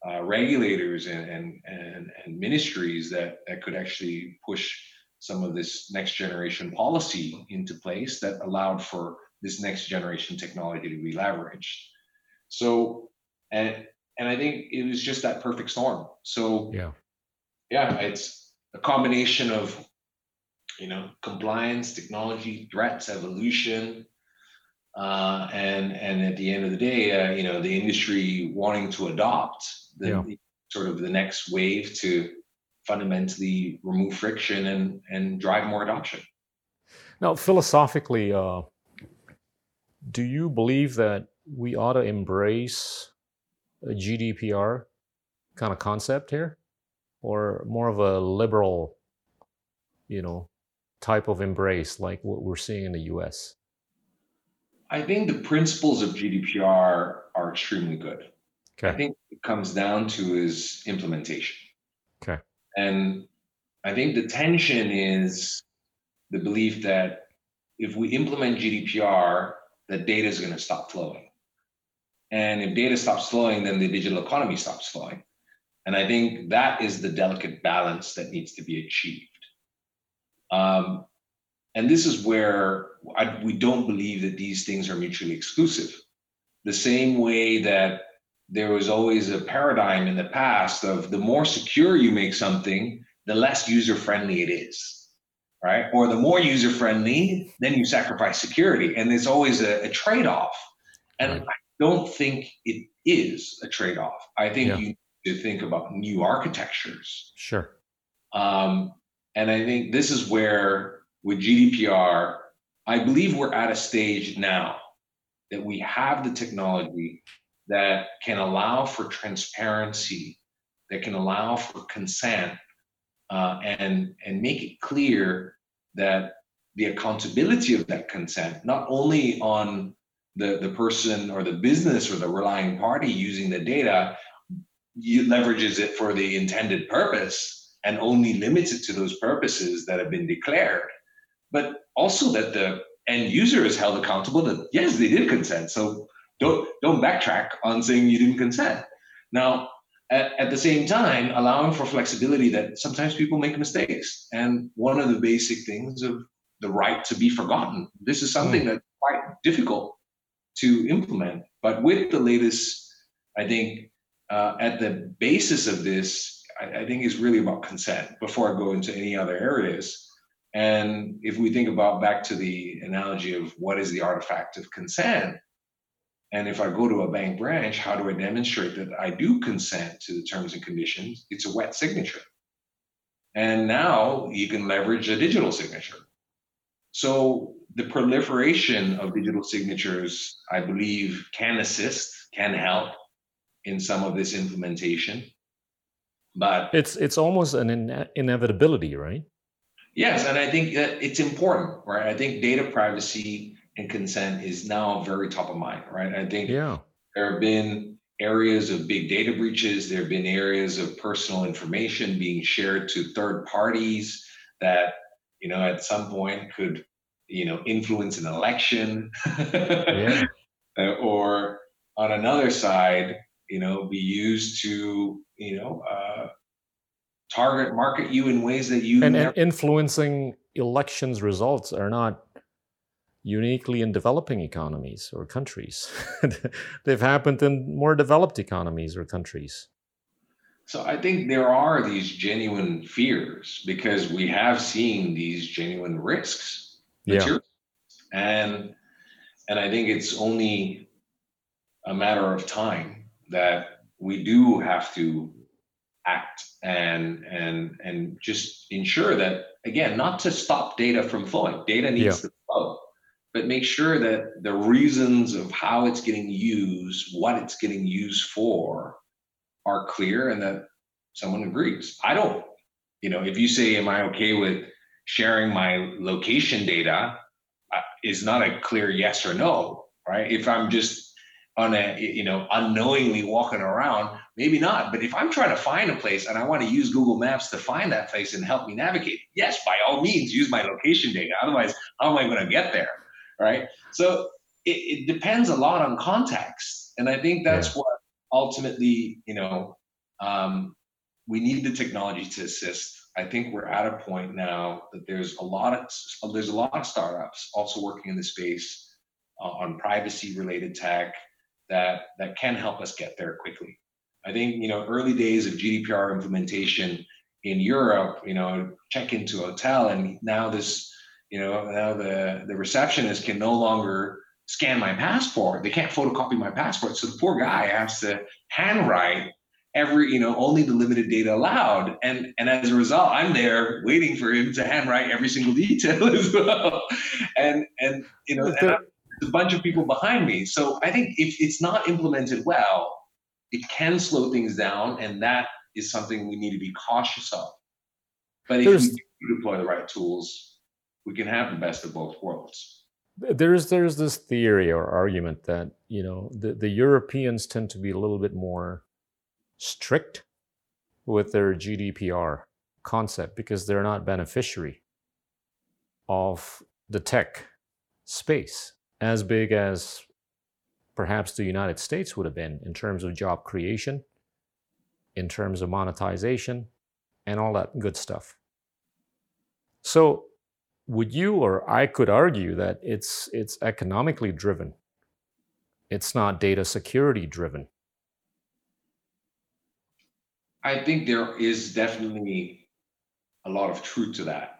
uh, regulators and, and and and ministries that that could actually push some of this next generation policy into place that allowed for this next generation technology to be leveraged so and and i think it was just that perfect storm so Yeah. yeah it's a combination of you know compliance technology threats evolution uh, and and at the end of the day uh, you know the industry wanting to adopt the Yeah. sort of the next wave to fundamentally remove friction and and drive more adoption Now, philosophically, uh, do you believe that we ought to embrace a GDPR kind of concept here, or more of a liberal, you know, type of embrace like what we're seeing in the U.S.? I think the principles of gdpr are extremely good Okay. I think it comes down to is implementation. Okay. And I think the tension is the belief that if we implement GDPR, that data is going to stop flowing. And if data stops flowing, then the digital economy stops flowing. And I think that is the delicate balance that needs to be achieved. Um, and this is where I, we don't believe that these things are mutually exclusive. The same way that there was always a paradigm in the past of the more secure you make something, the less user friendly it is, right? Or the more user friendly, then you sacrifice security. And there's always a, a trade off. And Right. I don't think it is a trade off. I think Yeah. you need to think about new architectures. Sure. Um, and I think this is where, with GDPR, I believe we're at a stage now that we have the technology that can allow for transparency, that can allow for consent, uh, and and make it clear that the accountability of that consent, not only on the, the person or the business or the relying party using the data, you leverages it for the intended purpose and only limits it to those purposes that have been declared. But also that the end user is held accountable that yes, they did consent. So don't don't backtrack on saying you didn't consent. Now, at, at the same time, allowing for flexibility that sometimes people make mistakes. And one of the basic things of the right to be forgotten. This is something mm. that's quite difficult to implement. But with the latest, I think uh, at the basis of this, I, I think is really about consent before I go into any other areas. And if we think about back to the analogy of what is the artifact of consent, and if I go to a bank branch, how do I demonstrate that I do consent to the terms and conditions? It's a wet signature. And now you can leverage a digital signature. So the proliferation of digital signatures, I believe, can assist, can help in some of this implementation. But it's it's almost an in- inevitability, right? Yes, and I think that it's important, right? I think data privacy and consent is now very top of mind, right? I think yeah. there have been areas of big data breaches, there have been areas of personal information being shared to third parties that you know, at some point could, you know, influence an election. yeah. or on another side, you know, be used to, you know, uh, target market you in ways that you and, never- and influencing elections results are not uniquely in developing economies or countries. They've happened in more developed economies or countries. So I think there are these genuine fears because we have seen these genuine risks. Yeah. And and I think it's only a matter of time that we do have to act and and and just ensure that again not to stop data from flowing data needs yeah. to flow but make sure that the reasons of how it's getting used what it's getting used for are clear and that someone agrees. I don't, you know, if you say, Am I okay with sharing my location data? Uh, is not a clear yes or no, right? If I'm just on a, you know, unknowingly walking around, maybe not. But if I'm trying to find a place and I want to use Google Maps to find that place and help me navigate, yes, by all means, use my location data. Otherwise, how am I going to get there, right? So it, it depends a lot on context, and I think that's yeah. what ultimately, you know, um, we need the technology to assist. I think we're at a point now that there's a lot of there's a lot of startups also working in the space uh, on privacy related tech that that can help us get there quickly. I think you know early days of GDPR implementation in Europe, you know, check into a hotel and now this, you know, now the the receptionist can no longer scan my passport. They can't photocopy my passport. So the poor guy has to handwrite every you know only the limited data allowed and and as a result i'm there waiting for him to handwrite every single detail as well and and you know and a bunch of people behind me. So i think if it's not implemented well it can slow things down and that is something we need to be cautious of. But if there's, we deploy the right tools we can have the best of both worlds. There's there's this theory or argument that you know the, the europeans tend to be a little bit more strict with their GDPR concept because they're not beneficiary of the tech space as big as perhaps the United States would have been in terms of job creation, in terms of monetization, and all that good stuff. So, would you or I could argue that it's it's economically driven. It's not data security driven. I think there is definitely a lot of truth to that.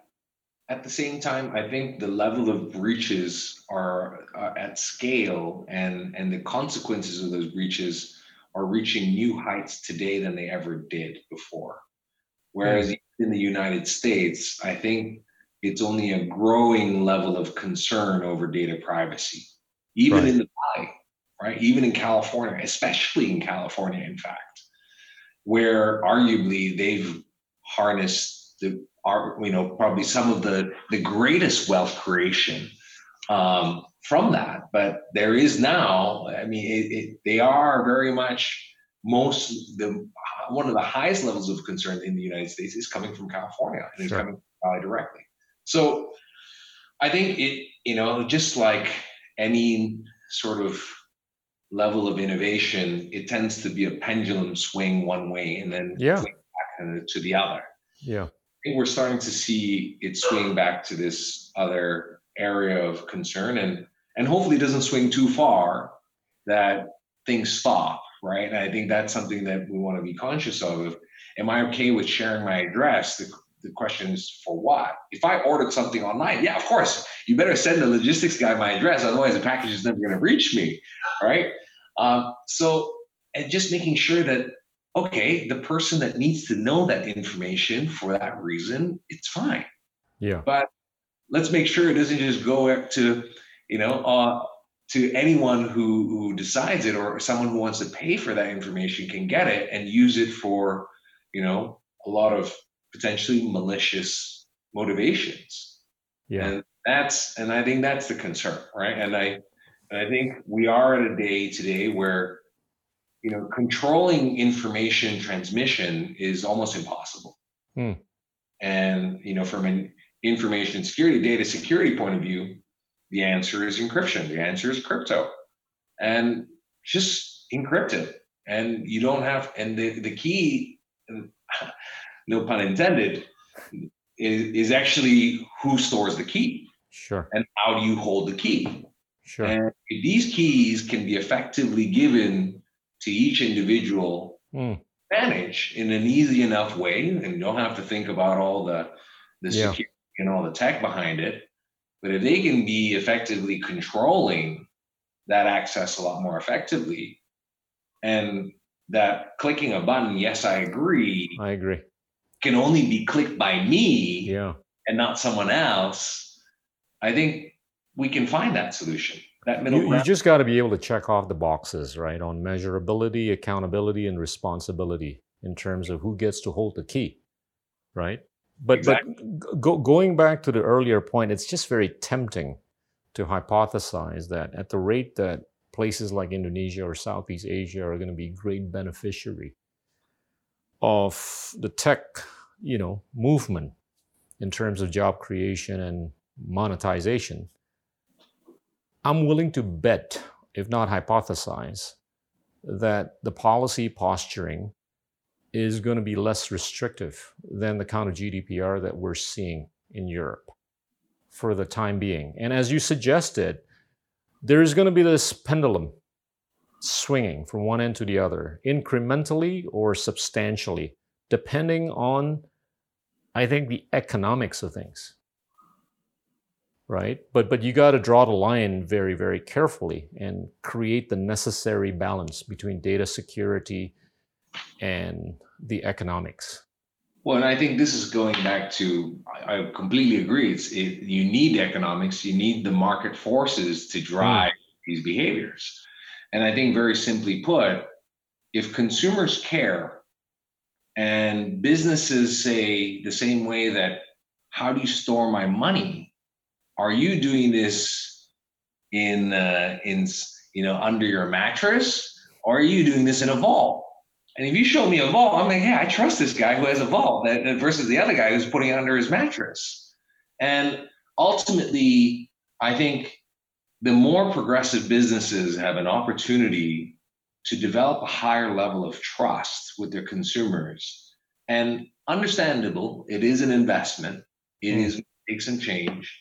At the same time, I think the level of breaches are, are at scale and, and the consequences of those breaches are reaching new heights today than they ever did before. Whereas mm. in the United States, I think it's only a growing level of concern over data privacy. Even right. in the Valley, right? Even in California, especially in California, in fact, where arguably they've harnessed the are you know probably some of the the greatest wealth creation um, from that. But there is now, I mean, it, it, they are very much most the one of the highest levels of concern in the United States is coming from California and sure. it's coming from Valley directly. So I think it, you know, just like any sort of level of innovation, it tends to be a pendulum swing one way and then yeah. back to the other. Yeah. Think we're starting to see it swing back to this other area of concern and and hopefully it doesn't swing too far that things stop right? And i think that's something that we want to be conscious of. Am i okay with sharing my address? The, the question is for what? If i ordered something online yeah of course. You better send the logistics guy my address otherwise the package is never going to reach me right? Um, so and just making sure that okay the person that needs to know that information for that reason it's fine. Yeah. But let's make sure it doesn't just go to you know uh, to anyone who who decides it or someone who wants to pay for that information can get it and use it for you know a lot of potentially malicious motivations. Yeah. And that's and i think that's the concern right? And i and i think we are at a day today where you know controlling information transmission is almost impossible hmm. and you know from an information security, data security point of view, the answer is encryption. The answer is crypto. And just encrypt it. And you don't have, and the, the key, no pun intended, is, is actually who stores the key. Sure. And how do you hold the key? Sure. And these keys can be effectively given to each individual mm. manage in an easy enough way, and you don't have to think about all the the yeah. security and all the tech behind it. But if they can be effectively controlling that access a lot more effectively, and that clicking a button, yes, I agree. I agree. Can only be clicked by me yeah. and not someone else. I think we can find that solution. That middle you, you just got to be able to check off the boxes, right? On measurability, accountability, and responsibility in terms of who gets to hold the key, right? But exactly. but go, going back to the earlier point, it's just very tempting to hypothesize that at the rate that places like Indonesia or Southeast Asia are going to be great beneficiary of the tech, you know, movement in terms of job creation and monetization. I'm willing to bet, if not hypothesize, that the policy posturing is going to be less restrictive than the kind of GDPR that we're seeing in Europe for the time being. And as you suggested, there's going to be this pendulum swinging from one end to the other, incrementally or substantially, depending on, I think, the economics of things. Right? But but you got to draw the line very, very carefully and create the necessary balance between data security and the economics. Well, and I think this is going back to I completely agree. It's it, you need economics, you need the market forces to drive mm. these behaviors. And I think very simply put, if consumers care and businesses say the same way that how do you store my money? Are you doing this in uh, in you know under your mattress or are you doing this in a vault? And if you show me a vault, I'm like, hey, I trust this guy who has a vault versus the other guy who's putting it under his mattress. And ultimately, I think the more progressive businesses have an opportunity to develop a higher level of trust with their consumers. And understandable, it is an investment. It mm. is take some change.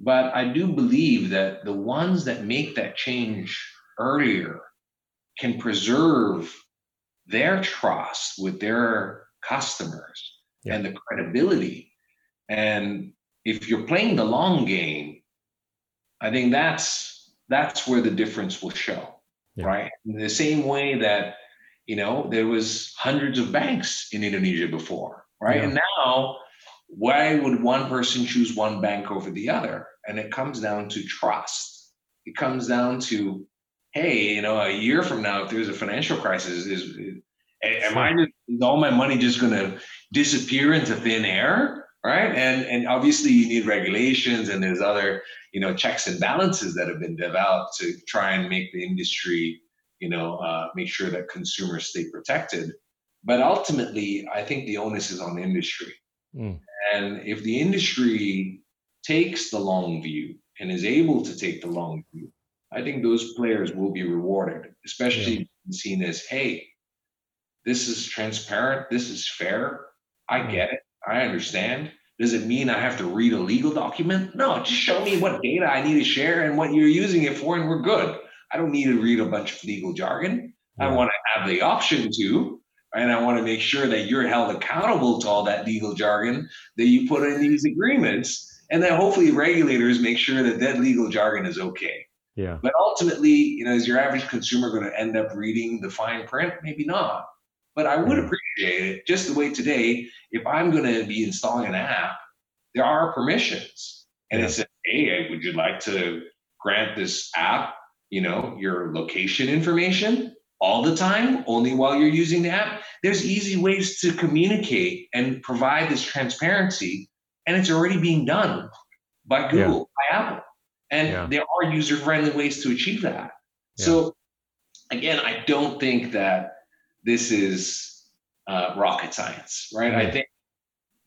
But I do believe that the ones that make that change earlier can preserve their trust with their customers yeah. and the credibility. And if you're playing the long game, I think that's that's where the difference will show, yeah. right? In the same way that you know there was hundreds of banks in Indonesia before, right? Yeah. And now, why would one person choose one bank over the other? And it comes down to trust. It comes down to hey, you know, a year from now, if there's a financial crisis, is, is am I just, is all my money just going to disappear into thin air? Right. And, and obviously you need regulations and there's other, you know, checks and balances that have been developed to try and make the industry, you know, uh, make sure that consumers stay protected. But ultimately, I think the onus is on the industry. Mm. And if the industry takes the long view and is able to take the long view, I think those players will be rewarded, especially yeah. seen as, hey, this is transparent, this is fair. I mm. get it, I understand. Does it mean I have to read a legal document? No, just show me what data I need to share and what you're using it for, and we're good. I don't need to read a bunch of legal jargon. Yeah. I want to have the option to, and I want to make sure that you're held accountable to all that legal jargon that you put in these agreements, and that hopefully regulators make sure that that legal jargon is okay. Yeah. But ultimately, you know, is your average consumer going to end up reading the fine print? Maybe not. But I would hmm. appreciate it just the way today, if I'm going to be installing an app, there are permissions. And yeah. it says, hey, would you like to grant this app, you know, your location information all the time, only while you're using the app? There's easy ways to communicate and provide this transparency. And it's already being done by Google, yeah. by Apple. And yeah. there are user friendly ways to achieve that. Yeah. So, again, I don't think that this is uh, rocket science, right? I think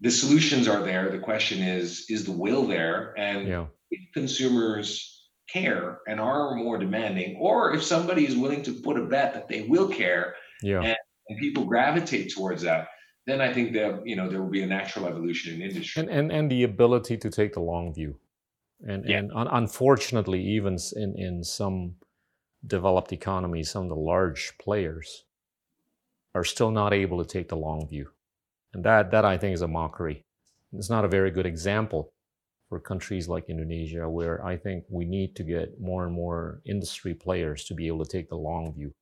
the solutions are there. The question is, is the will there? And consumers care and are more demanding, or if somebody is willing to put a bet that they will care, yeah. and, and people gravitate towards that, then I think that you know there will be a natural evolution in industry. And and, and the ability to take the long view and yeah. and un- unfortunately, even in in some developed economies, some of the large players are still not able to take the long view, and that that I think is a mockery. It's not a very good example for countries like Indonesia, where I think we need to get more and more industry players to be able to take the long view.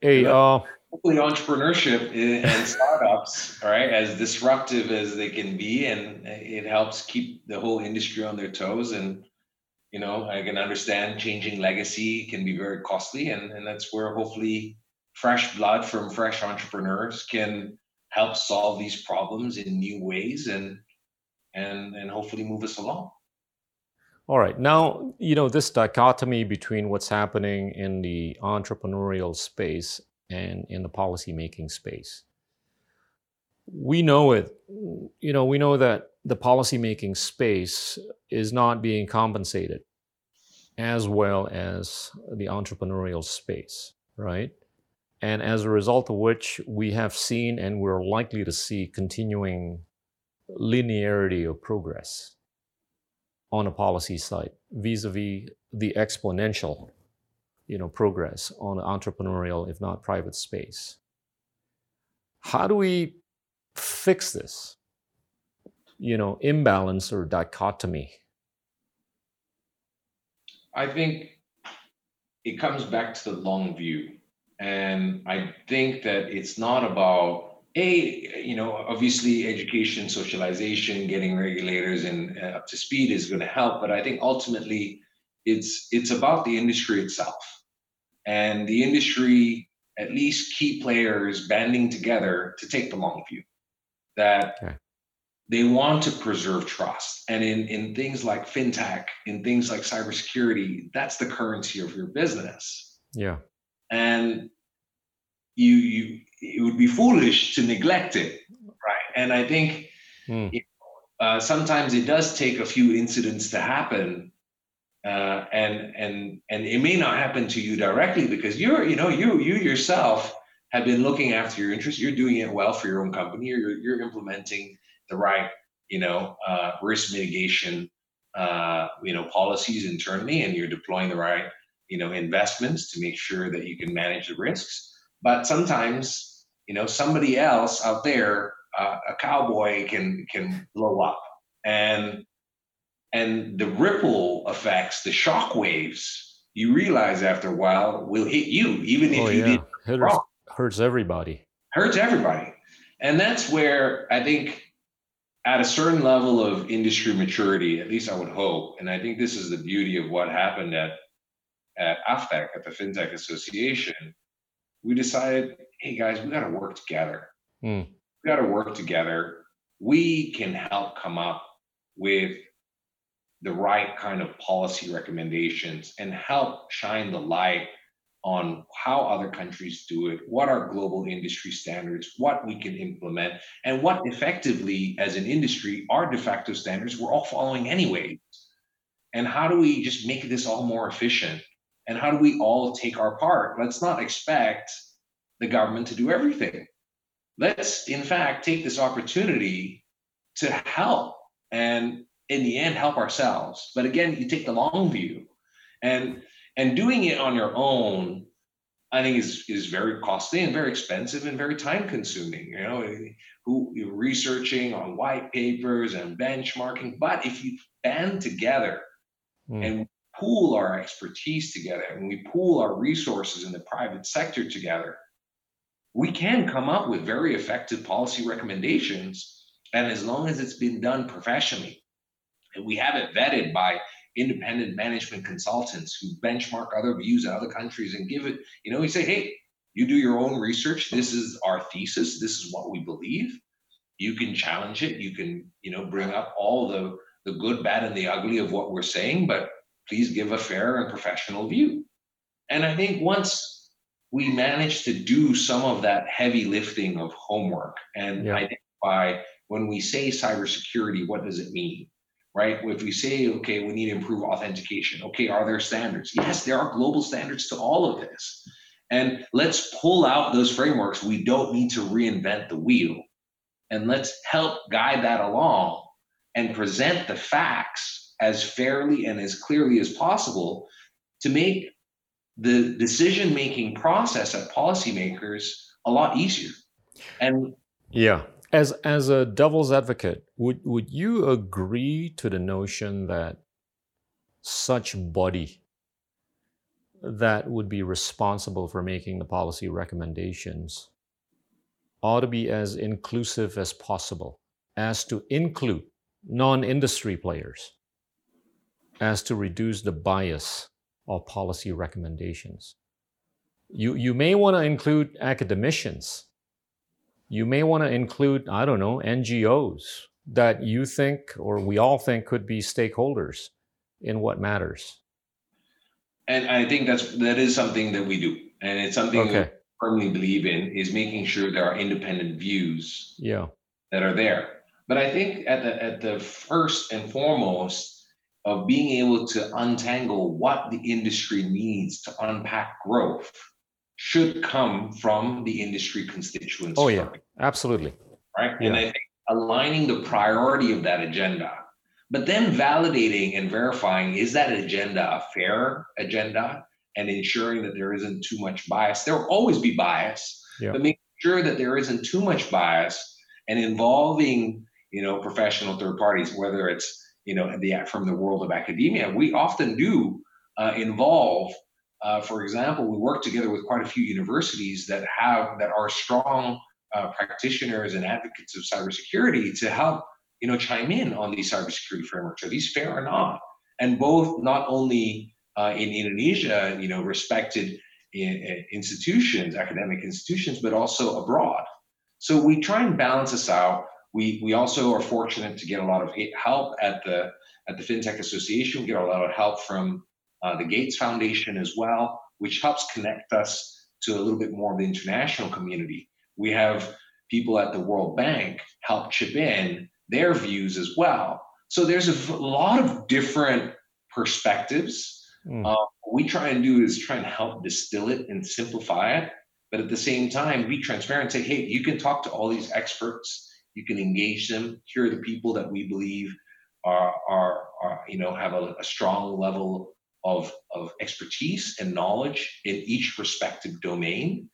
Hey, uh, hopefully entrepreneurship and startups, right, as disruptive as they can be, and it helps keep the whole industry on their toes. And you know, I can understand changing legacy can be very costly, and and that's where hopefully fresh blood from fresh entrepreneurs can help solve these problems in new ways and and and hopefully move us along. All right. Now, you know, this dichotomy between what's happening in the entrepreneurial space and in the policymaking space. We know it, you know, we know that the policymaking space is not being compensated as well as the entrepreneurial space, right? And as a result of which, we have seen and we're likely to see continuing linearity of progress on a policy side vis-a-vis the exponential you know progress on entrepreneurial if not private space. How do we fix this? You know imbalance or dichotomy? I think it comes back to the long view. And i think that it's not about a you know obviously education socialization getting regulators and uh, up to speed is going to help but i think ultimately it's it's about the industry itself. And the industry at least key players banding together to take the long view that okay. they want to preserve trust. And in in things like fintech in things like cybersecurity that's the currency of your business. Yeah. And you you it would be foolish to neglect it, right? And I think mm. you know, uh, sometimes it does take a few incidents to happen, uh, and and and it may not happen to you directly because you're you know you you yourself have been looking after your interests. You're doing it well for your own company. You're you're implementing the right you know uh, risk mitigation uh, you know policies internally, and you're deploying the right you know investments to make sure that you can manage the risks but sometimes, you know, somebody else out there, uh, a cowboy can can blow up, and and the ripple effects, the shock waves, you realize after a while will hit you, even if oh, you yeah. did hurts, hurts everybody. Hurts everybody, and that's where I think at a certain level of industry maturity, at least I would hope, and I think this is the beauty of what happened at at AFTECH, at the FinTech Association, we decided, hey guys, we got to work together. Mm. We got to work together. We can help come up with the right kind of policy recommendations and help shine the light on how other countries do it, what are global industry standards, what we can implement, and what effectively, as an industry, are de facto standards we're all following anyway. And how do we just make this all more efficient? And how do we all take our part? Let's not expect the government to do everything. Let's, in fact, take this opportunity to help and, in the end, help ourselves. But again, you take the long view. And and doing it on your own i think is is very costly and very expensive and very time consuming you know who you're researching on white papers and benchmarking but if you band together mm. and pool our expertise together and we pool our resources in the private sector together we can come up with very effective policy recommendations and as long as it's been done professionally and we have it vetted by independent management consultants who benchmark other views in other countries and give it, you know, we say, hey, you do your own research. This is our thesis. This is what we believe. You can challenge it. You can, you know, bring up all the the good, bad, and the ugly of what we're saying, but please give a fair and professional view. And I think once we manage to do some of that heavy lifting of homework and yeah. identify when we say cybersecurity, what does it mean? right? If we say, okay, we need to improve authentication, okay, are there standards? Yes, there are global standards to all of this. And let's pull out those frameworks. We don't need to reinvent the wheel. And let's help guide that along and present the facts as fairly and as clearly as possible to make the decision making process of policymakers a lot easier. And yeah, as as a devil's advocate, would would you agree to the notion that such body that would be responsible for making the policy recommendations ought to be as inclusive as possible, as to include non-industry players, as to reduce the bias of policy recommendations. You, you may want to include academicians you may want to include, I don't know, NGOs that you think or we all think could be stakeholders in what matters. And I think that's that is something that we do. And it's something okay. we firmly believe in is making sure there are independent views yeah. that are there. But I think at the at the first and foremost of being able to untangle what the industry needs to unpack growth should come from the industry constituents. Oh, yeah, absolutely. Right. Yeah. And I think aligning the priority of that agenda, but then validating and verifying is that agenda a fair agenda and ensuring that there isn't too much bias. There will always be bias, yeah. but making sure that there isn't too much bias and involving you know professional third parties, whether it's you know the from the world of academia, we often do uh, involve uh, for example, we work together with quite a few universities that have that are strong uh, practitioners and advocates of cybersecurity to help you know chime in on these cybersecurity frameworks. Are these fair or not? And both not only uh, in Indonesia, you know, respected in, in institutions, academic institutions, but also abroad. So we try and balance this out. We we also are fortunate to get a lot of help at the at the FinTech Association. We get a lot of help from uh, the Gates Foundation as well, which helps connect us to a little bit more of the international community. We have people at the World Bank help chip in their views as well. So there's a lot of different perspectives. Mm. Uh, what we try and do is try and help distill it and simplify it, but at the same time, be transparent. and Say, hey, you can talk to all these experts. You can engage them. Here are the people that we believe are are, are you know have a, a strong level of, of expertise and knowledge in each respective domain,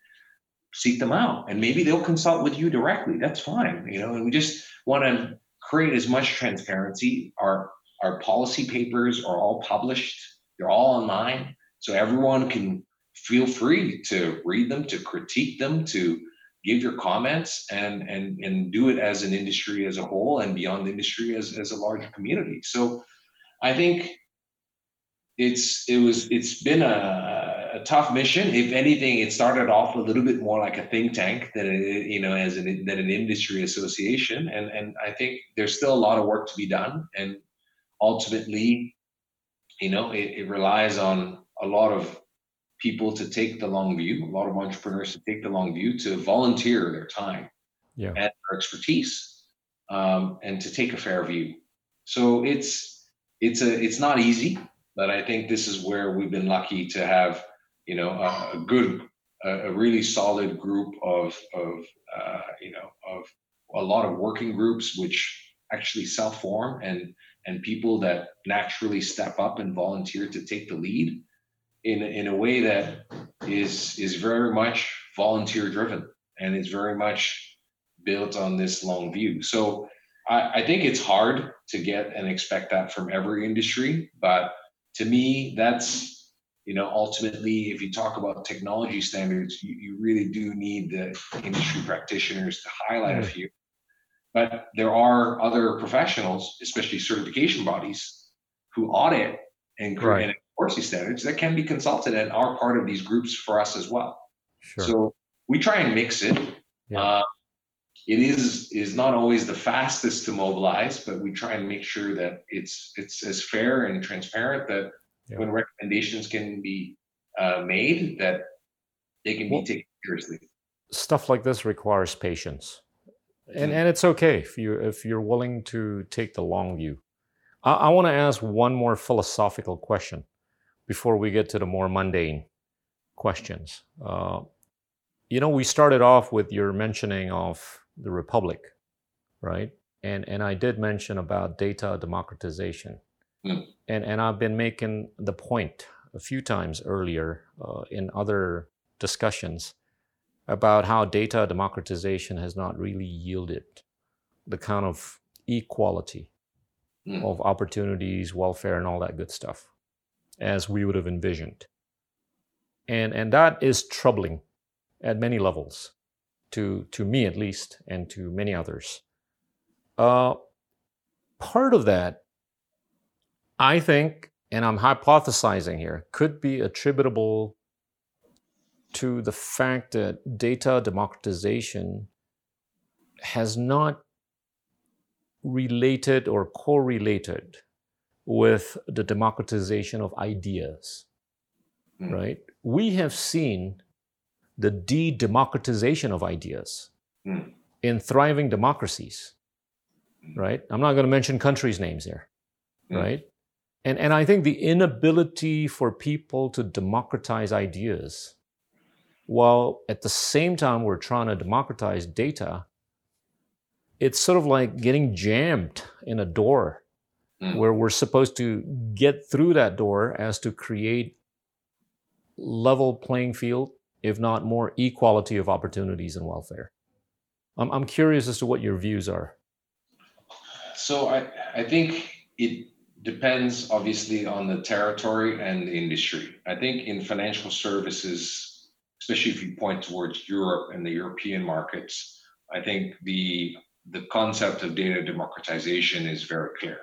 seek them out. And maybe they'll consult with you directly. That's fine. You know, and we just want to create as much transparency. Our our policy papers are all published, they're all online. So everyone can feel free to read them, to critique them, to give your comments and and and do it as an industry as a whole and beyond the industry as, as a large community. So I think it's it was it's been a, a, tough mission. If anything, it started off a little bit more like a think tank than you know as an than an industry association, and and I think there's still a lot of work to be done, and ultimately, you know, it, it relies on a lot of people to take the long view, a lot of entrepreneurs to take the long view, to volunteer their time yeah. and their expertise, um, and to take a fair view. So it's it's a it's not easy, but I think this is where we've been lucky to have you know a, a good a, a, really solid group of of uh, you know of a lot of working groups which actually self form and and people that naturally step up and volunteer to take the lead in in a way that is is very much volunteer driven and is very much built on this long view. So I, I think it's hard to get and expect that from every industry, but to me, that's you know ultimately if you talk about technology standards, you, you really do need the industry practitioners to highlight a hmm. few. But there are other professionals, especially certification bodies, who audit and, right. and these standards that can be consulted and are part of these groups for us as well. Sure. So we try and mix it. Yeah. Uh, it is is not always the fastest to mobilize, but we try and make sure that it's it's as fair and transparent that yeah. when recommendations can be uh, made, that they can well, be taken seriously. Stuff like this requires patience, and mm-hmm. and it's okay if you if you're willing to take the long view. I, I want to ask one more philosophical question before we get to the more mundane questions. Uh, you know, we started off with your mentioning of the republic, right? And and I did mention about data democratization, mm. and and I've been making the point a few times earlier uh, in other discussions about how data democratization has not really yielded the kind of equality mm. of opportunities, welfare, and all that good stuff as we would have envisioned. And, and that is troubling at many levels, to, to me at least, and to many others. Uh, part of that, I think, and I'm hypothesizing here, could be attributable to the fact that data democratization has not related or correlated with the democratization of ideas, mm. right? We have seen the de democratization of ideas mm. in thriving democracies, mm. right? I'm not going to mention countries' names here, hmm. right? And, and I think the inability for people to democratize ideas, while at the same time we're trying to democratize data, it's sort of like getting jammed in a door mm. where we're supposed to get through that door as to create level playing field, if not more equality of opportunities and welfare. I'm, I'm curious as to what your views are. So I, I think it depends obviously on the territory and the industry. I think in financial services, especially if you point towards Europe and the European markets, I think the the concept of data democratization is very clear.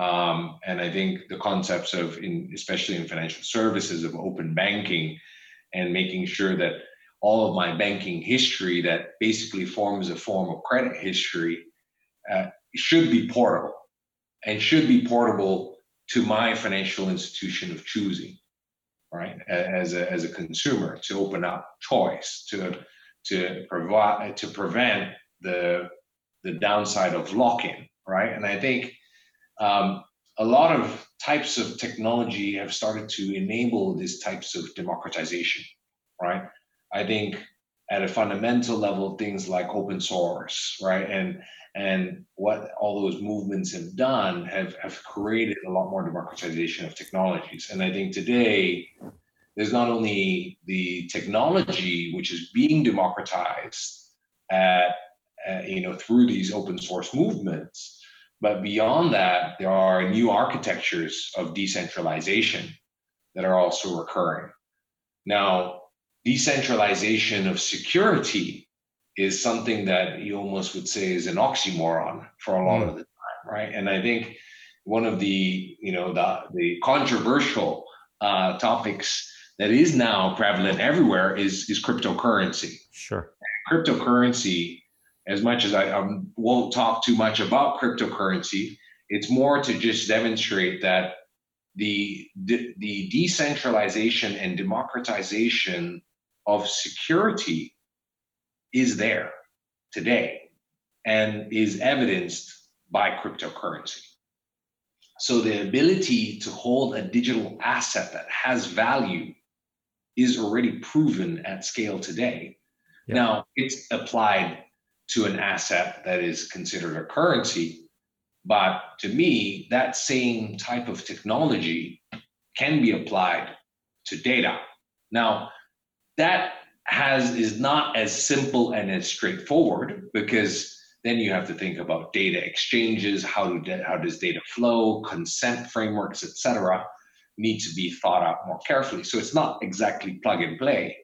Um, and I think the concepts of, in, especially in financial services, of open banking and making sure that all of my banking history that basically forms a form of credit history uh, should be portable and should be portable to my financial institution of choosing, right? As a, as a consumer to open up choice, to, to provide, to prevent the the downside of lock-in, right? And I think um, a lot of types of technology have started to enable these types of democratization, right? I think at a fundamental level, things like open source, right, and and what all those movements have done have have created a lot more democratization of technologies. And I think today there's not only the technology which is being democratized at uh, you know, through these open source movements. But beyond that, there are new architectures of decentralization that are also occurring. Now, decentralization of security is something that you almost would say is an oxymoron for a lot mm. of the time, right? And I think one of the you know the the controversial uh, topics that is now prevalent everywhere is is cryptocurrency. Sure. Cryptocurrency, as much as I um, won't talk too much about cryptocurrency, it's more to just demonstrate that the, the, the decentralization and democratization of security is there today and is evidenced by cryptocurrency. So the ability to hold a digital asset that has value is already proven at scale today. Yeah. Now it's applied to an asset that is considered a currency, but to me, that same type of technology can be applied to data. Now, that has is not as simple and as straightforward because then you have to think about data exchanges, how do how does data flow, consent frameworks, etc. need to be thought out more carefully. So it's not exactly plug and play,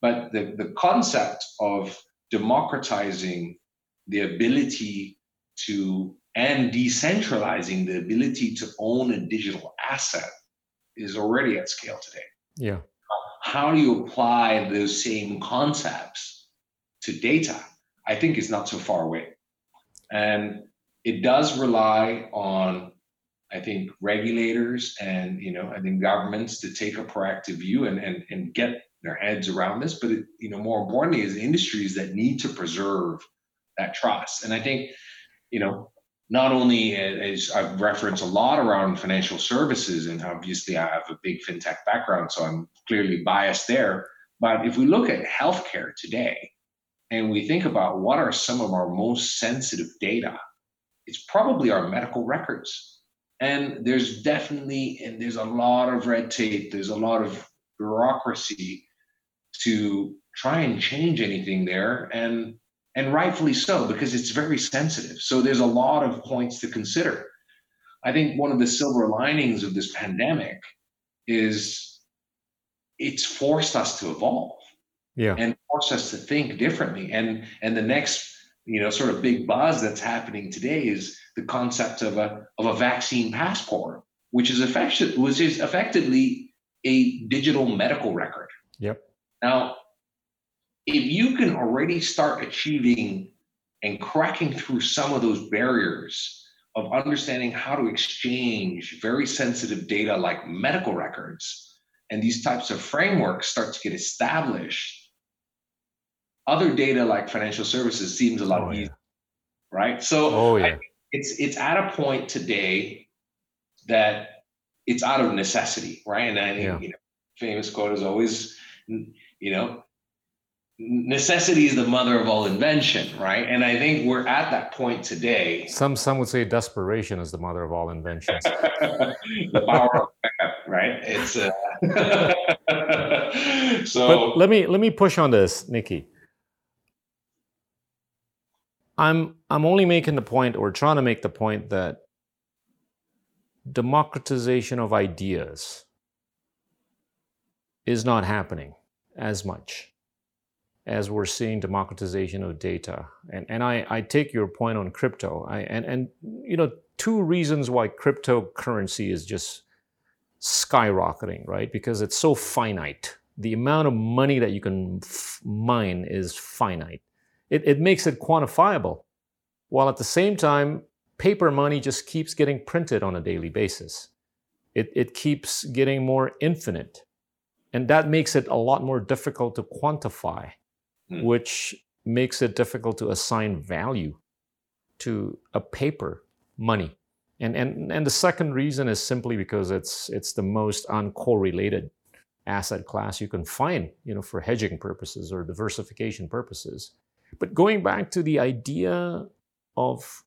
but the, the concept of democratizing the ability to and decentralizing the ability to own a digital asset is already at scale today. Yeah. How do you apply those same concepts to data? I think is not so far away. And it does rely on, I think, regulators and you know, I think governments to take a proactive view and and, and get their heads around this. But it, you know, more importantly, is industries that need to preserve that trust. And I think, you know, not only as I've referenced a lot around financial services, and obviously I have a big fintech background, so I'm clearly biased there. But if we look at healthcare today and we think about what are some of our most sensitive data, it's probably our medical records. And there's definitely, and there's a lot of red tape, there's a lot of bureaucracy to try and change anything there. And and rightfully so because it's very sensitive. So there's a lot of points to consider. I think one of the silver linings of this pandemic is it's forced us to evolve. Yeah. And forced us to think differently. And and the next, you know, sort of big buzz that's happening today is the concept of a of a vaccine passport, which is effective which is effectively a digital medical record. Yep. Now, if you can already start achieving and cracking through some of those barriers of understanding how to exchange very sensitive data like medical records and these types of frameworks start to get established other data like financial services seems a lot oh, easier yeah. right so oh, yeah. it's it's at a point today that it's out of necessity right and i think yeah. you know famous quote is always you know necessity is the mother of all invention, right? And I think we're at that point today. Some some would say desperation is the mother of all inventions. the power of that, right? It's uh... so. But let me let me push on this, Niki. I'm I'm only making the point, or trying to make the point that democratization of ideas is not happening as much as we're seeing democratization of data. And, and I, I take your point on crypto. I, and, and, you know, two reasons why cryptocurrency is just skyrocketing, right? Because it's so finite. The amount of money that you can f- mine is finite. It, it makes it quantifiable, while at the same time, paper money just keeps getting printed on a daily basis. It, it keeps getting more infinite. And that makes it a lot more difficult to quantify mm. which makes it difficult to assign value to a paper money. And, and, and the second reason is simply because it's, it's the most uncorrelated asset class you can find, you know, for hedging purposes or diversification purposes. But going back to the idea of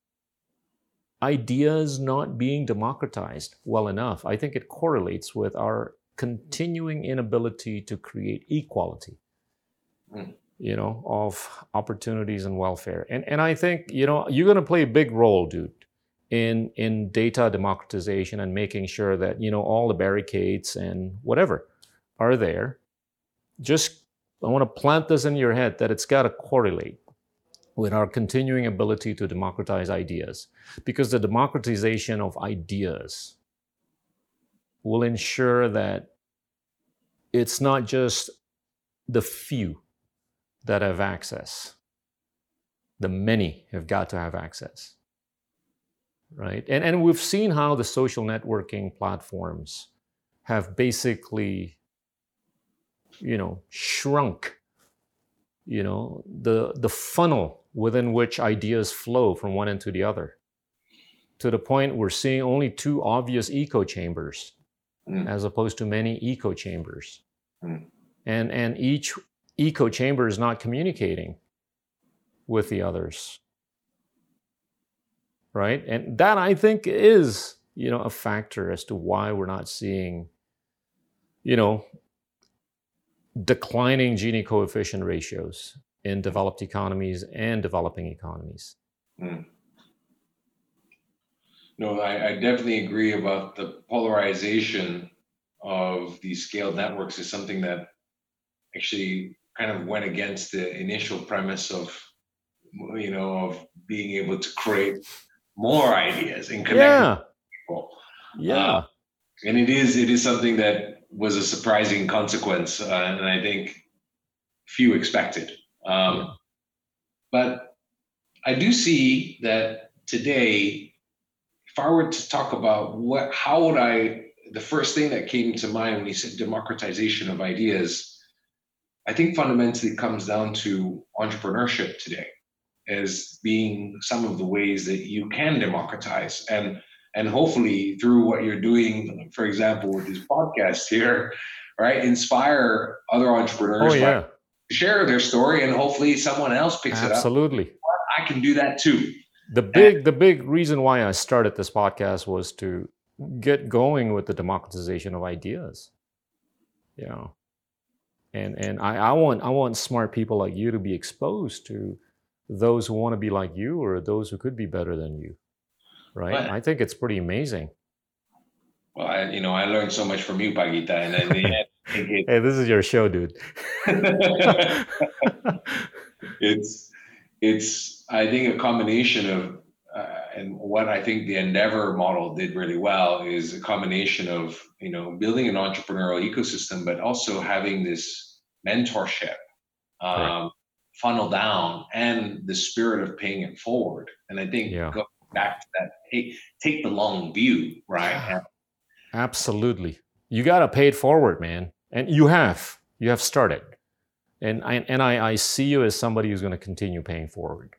ideas not being democratized well enough, I think it correlates with our continuing inability to create equality. Mm you know, of opportunities and welfare. And and I think, you know, you're going to play a big role, dude, in in data democratization and making sure that, you know, all the barricades and whatever are there. Just I want to plant this in your head that it's got to correlate with our continuing ability to democratize ideas, because the democratization of ideas will ensure that it's not just the few that have access, the many have got to have access. Right? And, and we've seen how the social networking platforms have basically, you know, shrunk, you know, the, the funnel within which ideas flow from one end to the other to the point we're seeing only two obvious echo chambers mm. as opposed to many echo chambers. Mm. And, and each echo chamber is not communicating with the others. Right? And that I think is, you know, a factor as to why we're not seeing, you know, declining Gini coefficient ratios in developed economies and developing economies. Mm. No, I, I, definitely agree about the polarization of these scaled networks is something that actually kind of went against the initial premise of you know of being able to create more ideas and connect yeah. people. Yeah. Uh, and it is it is something that was a surprising consequence, uh, and I think few expected. Um, yeah. But I do see that today, if I were to talk about what, how would I, the first thing that came to mind when you said democratization of ideas, I think fundamentally comes down to entrepreneurship today as being some of the ways that you can democratize and and hopefully through what you're doing, for example, with this podcast here, right, inspire other entrepreneurs. Oh, yeah share their story and hopefully someone else picks Absolutely. it up. Absolutely, I can do that too. The big the big reason why I started this podcast was to get going with the democratization of ideas. You know. And and I, I want I want smart people like you to be exposed to those who want to be like you or those who could be better than you. Right? But, I think it's pretty amazing. Well, I, you know, I learned so much from you, Pak Gita, and in the end, hey, this is your show, dude. it's it's I think a combination of uh, and what I think the Endeavor model did really well is a combination of you know building an entrepreneurial ecosystem, but also having this mentorship um, funnel down and the spirit of paying it forward. And I think yeah. go back to that take take the long view, right? Absolutely. You got to pay it forward, man and you have you have started and I, and I, I see you as somebody who's going to continue paying forward.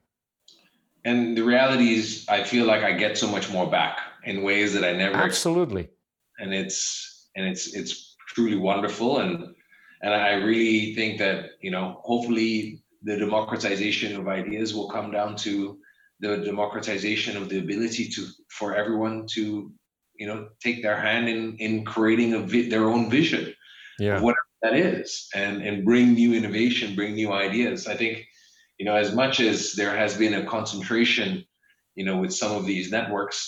And the reality is i feel like i get so much more back in ways that i never absolutely. and it's and it's it's truly wonderful. And and i really think that you know hopefully the democratization of ideas will come down to the democratization of the ability to for everyone to you know take their hand in in creating a vi- their own vision yeah. whatever that is, and and bring new innovation, bring new ideas. I think, you know, as much as there has been a concentration, you know, with some of these networks,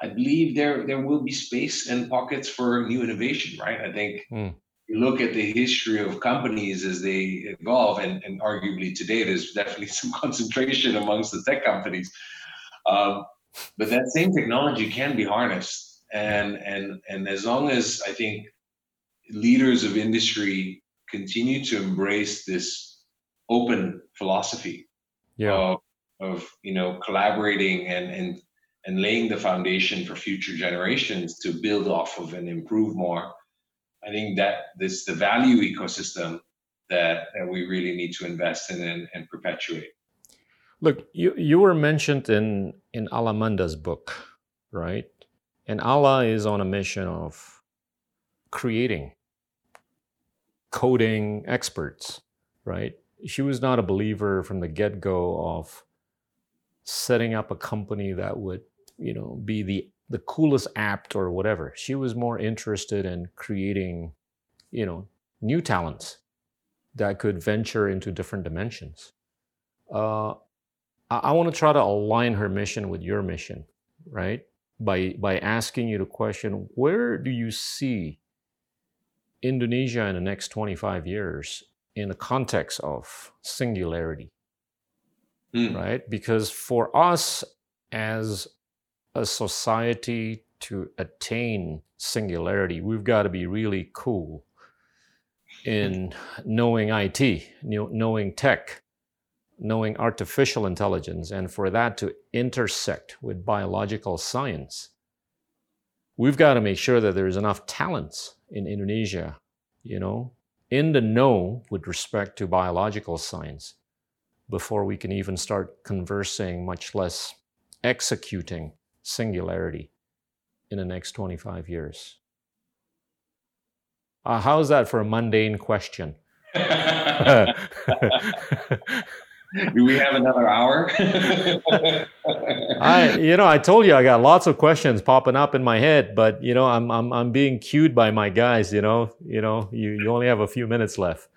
I believe there there will be space and pockets for new innovation. Right? I think. Mm. You look at the history of companies as they evolve, and, and arguably today there's definitely some concentration amongst the tech companies. Um, but that same technology can be harnessed and and and as long as i think leaders of industry continue to embrace this open philosophy yeah. of, of you know collaborating and and and laying the foundation for future generations to build off of and improve more. I think that this the value ecosystem that, that we really need to invest in and, and perpetuate. Look you you were mentioned in in alamanda's book right? And ala is on a mission of creating coding experts, right? She was not a believer from the get go of setting up a company that would, you know, be the the coolest app or whatever. She was more interested in creating, you know, new talents that could venture into different dimensions. Uh, I, I want to try to align her mission with your mission, right? By by asking you the question, where do you see Indonesia in the next 25 years in the context of singularity? mm. right? Because for us as a society to attain singularity, we've got to be really cool in knowing IT, knowing tech, knowing artificial intelligence, and for that to intersect with biological science, we've got to make sure that there's enough talents in Indonesia, you know, in the know with respect to biological science before we can even start conversing, much less executing singularity in the next 25 years. Uh, how's that for a mundane question? Do we have another hour? I, you know, I told you I got lots of questions popping up in my head, but you know, I'm I'm I'm being cued by my guys. You know, you know, you, you only have a few minutes left.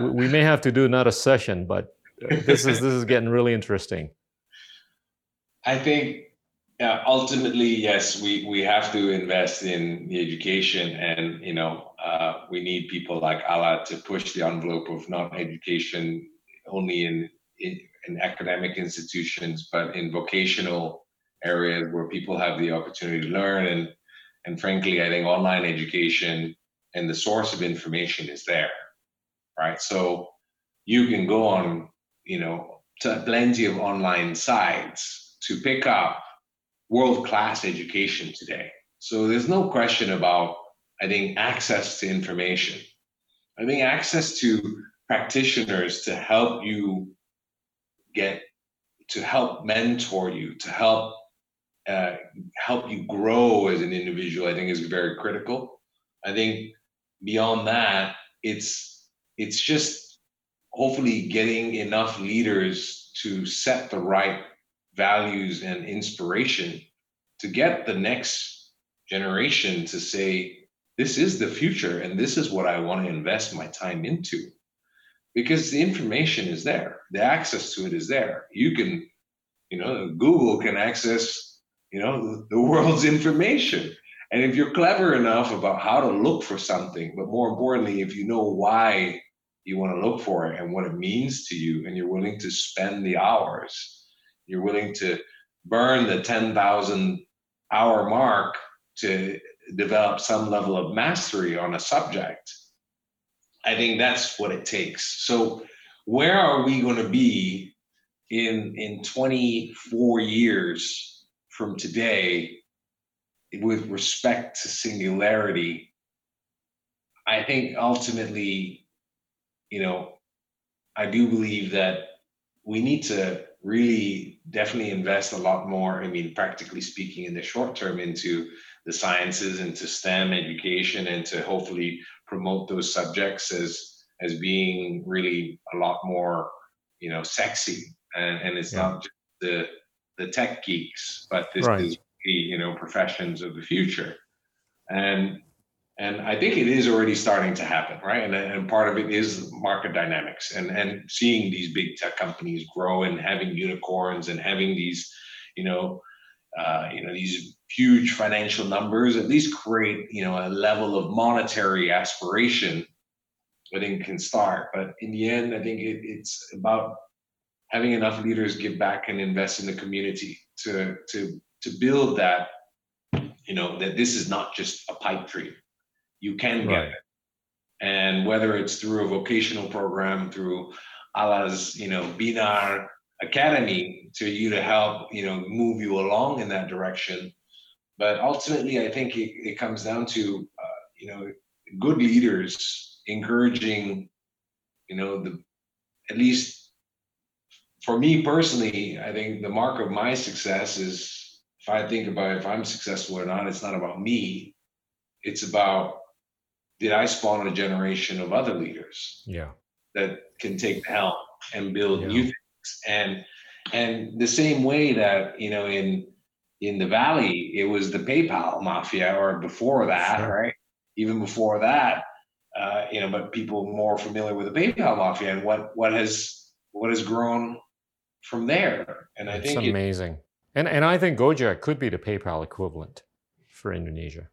we may have to do another session, but this is this is getting really interesting. I think yeah, ultimately, yes, we, we have to invest in the education, and you know, uh, we need people like Ala to push the envelope of not education only in, in, in academic institutions, but in vocational areas where people have the opportunity to learn. And and frankly, I think online education and the source of information is there, right? So you can go on, you know, to plenty of online sites to pick up world class education today. So there's no question about, I think, access to information. I think access to practitioners to help you get, to help mentor you, to help uh, help you grow as an individual, I think is very critical. I think beyond that, it's it's just hopefully getting enough leaders to set the right values and inspiration to get the next generation to say, this is the future and this is what I want to invest my time into. Because the information is there, the access to it is there. You can, you know, Google can access, you know, the world's information. And if you're clever enough about how to look for something, but more importantly, if you know why you want to look for it and what it means to you, and you're willing to spend the hours you're willing to burn the 10,000 hour mark to develop some level of mastery on a subject. I think that's what it takes. So, where are we going to be in in 24 years from today with respect to singularity? I think ultimately, you know, I do believe that we need to really definitely invest a lot more, I mean, practically speaking, in the short term into the sciences, into STEM education, and to hopefully promote those subjects as as being really a lot more, you know, sexy. And, and it's yeah. not just the the tech geeks, but this right. is the you know professions of the future. And and I think it is already starting to happen, right? And, and part of it is market dynamics and, and seeing these big tech companies grow and having unicorns and having these, you know, uh, you know, these huge financial numbers at least create, you know, a level of monetary aspiration. I think can start, but in the end, I think it, it's about having enough leaders give back and invest in the community to to to build that, you know, that this is not just a pipe dream you can get right. it. And whether it's through a vocational program, through Ala's, you know, Binar Academy to you to help, you know, move you along in that direction. But ultimately, I think it, it comes down to, uh, you know, good leaders encouraging, you know, the at least for me personally, I think the mark of my success is if I think about if I'm successful or not, it's not about me. It's about did I spawn a generation of other leaders? Yeah. That can take the helm and build yeah. new things. And and the same way that, you know, in in the valley, it was the PayPal mafia, or before that, sure. right? Even before that, uh, you know, but people more familiar with the PayPal mafia and what what has what has grown from there. And I it's think amazing. It, and and I think Gojek could be the PayPal equivalent for Indonesia.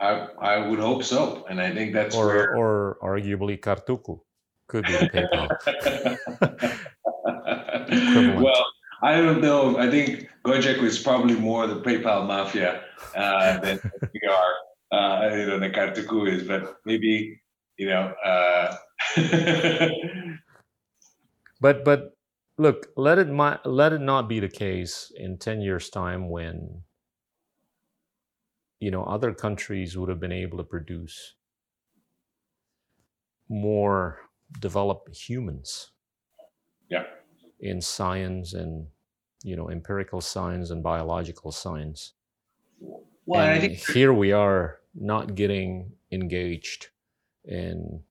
I, I would hope so, and I think that's or where... or arguably Kartuku could be the PayPal. well, I don't know. I think Gojek was probably more the PayPal mafia uh, than we are. Uh, you know, the Kartuku is, but maybe you know. Uh, but but look, let it my, let it not be the case in ten years' time when you know other countries would have been able to produce more developed humans. Yeah. In science and you know empirical science and biological science. Well, and I think here we are not getting engaged in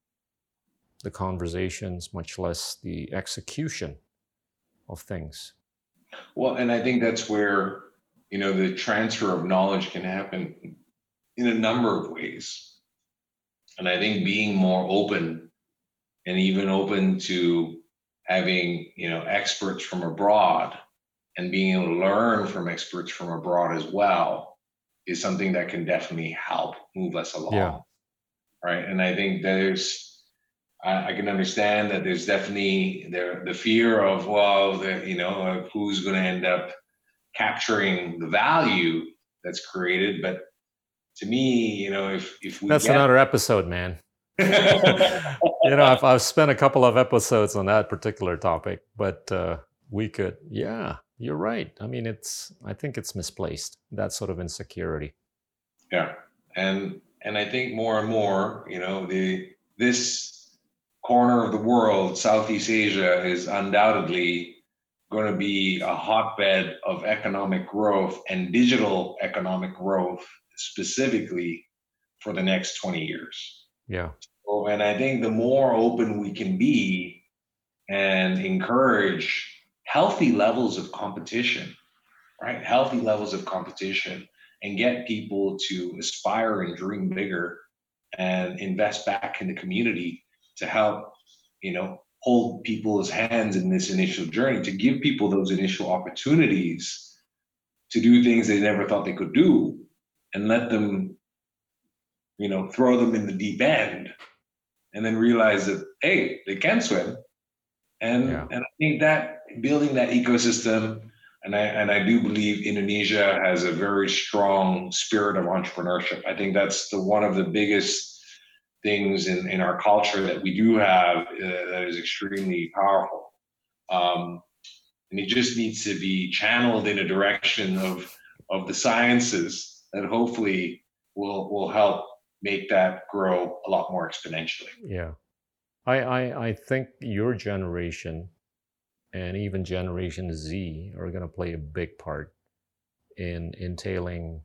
the conversations, much less the execution of things. Well, and I think that's where you know the transfer of knowledge can happen in a number of ways. And I think being more open and even open to having you know experts from abroad and being able to learn from experts from abroad as well is something that can definitely help move us along. Yeah. Right. And I think there's I, I can understand that there's definitely there the fear of well, the, you know, who's going to end up capturing the value that's created. But to me, you know, if if we that's get... another episode, man. you know, I've, I've spent a couple of episodes on that particular topic, but uh, we could, yeah, you're right. I mean, it's I think it's misplaced that sort of insecurity. Yeah, and and I think more and more, you know, the this corner of the world, Southeast Asia, is undoubtedly going to be a hotbed of economic growth and digital economic growth specifically for the next 20 years. Yeah. And I think the more open we can be and encourage healthy levels of competition, right? Healthy levels of competition and get people to aspire and dream bigger and invest back in the community to help, you know, hold people's hands in this initial journey, to give people those initial opportunities to do things they never thought they could do and let them, you know, throw them in the deep end and then realize that, hey, they can swim. And, yeah. and I think that building that ecosystem, and I, and I do believe Indonesia has a very strong spirit of entrepreneurship. I think that's the one of the biggest things in, in our culture that we do have uh, that is extremely powerful. Um, and it just needs to be channeled in a direction of, of the sciences that hopefully will, will help make that grow a lot more exponentially. Yeah. I, I, I think your generation and even Generation Z are going to play a big part in entailing,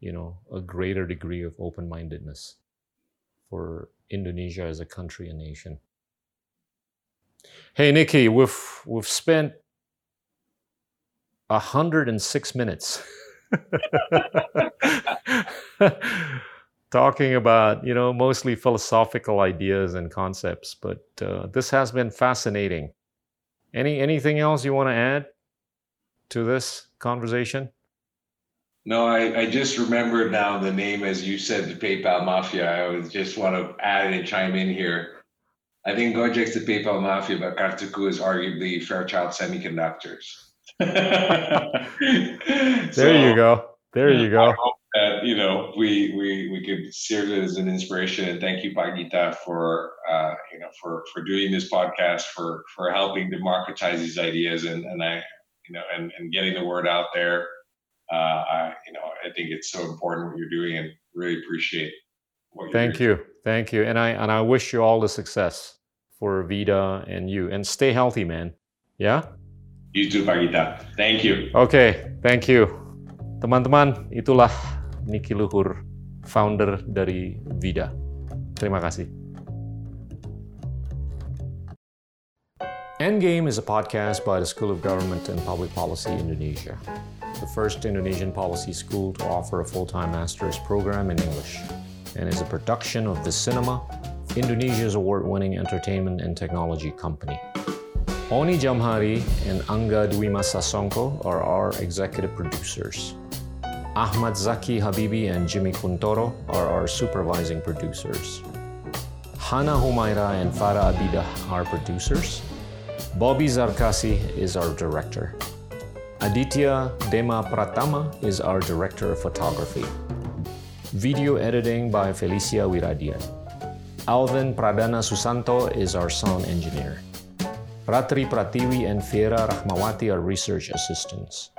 you know, a greater degree of open-mindedness for Indonesia as a country and nation. Hey Niki, we've we've spent 106 minutes talking about, you know, mostly philosophical ideas and concepts, but uh, this has been fascinating. Any anything else you want to add to this conversation? No, I, I just remembered now the name as you said, the PayPal Mafia. I just want to add and chime in here. I think Gojek's the PayPal Mafia, but Kartuku is arguably Fairchild Semiconductors. there so, you go. There you go. I hope that you know we we we could serve it as an inspiration. And thank you, Pak Gita, for uh, you know for for doing this podcast, for for helping democratize these ideas, and and I you know and and getting the word out there uh, I, you know, I think it's so important what you're doing, and really appreciate what. Thank doing. you, thank you, and I and I wish you all the success for Vida and you, and stay healthy, man. Yeah. You too, Pak Gita. Thank you. Okay, thank you, teman-teman. Itulah Niki Luhur, founder dari Vida. Terima kasih. Endgame is a podcast by the School of Government and Public Policy Indonesia the first Indonesian policy school to offer a full time master's program in English, and is a production of Visinema, Indonesia's award winning entertainment and technology company. Oni Jamhari and Angga Dwimas Sasongko are our executive producers. Ahmad Zaki Habibi and Jimmy Kuntoro are our supervising producers. Hana Humaira and Farah Abida are producers. Bobby Zarkasi is our director. Aditya Dema Pratama is our director of photography. Video editing by Felicia Wiradian. Alvin Pradana Susanto is our sound engineer. Ratri Pratiwi and Fiera Rahmawati are research assistants.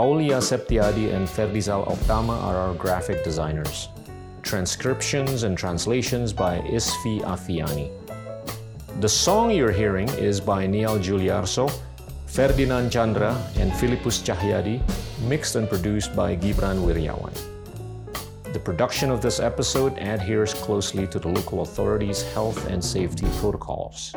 Aulia Septiadi and Ferdizal Oktama are our graphic designers. Transcriptions and translations by Isfi Afiani. The song you're hearing is by Nial Djuliarso, Ferdinand Chandra, and Philippus Cahyadi, mixed and produced by Gibran Wiryawan. The production of this episode adheres closely to the local authorities' health and safety protocols.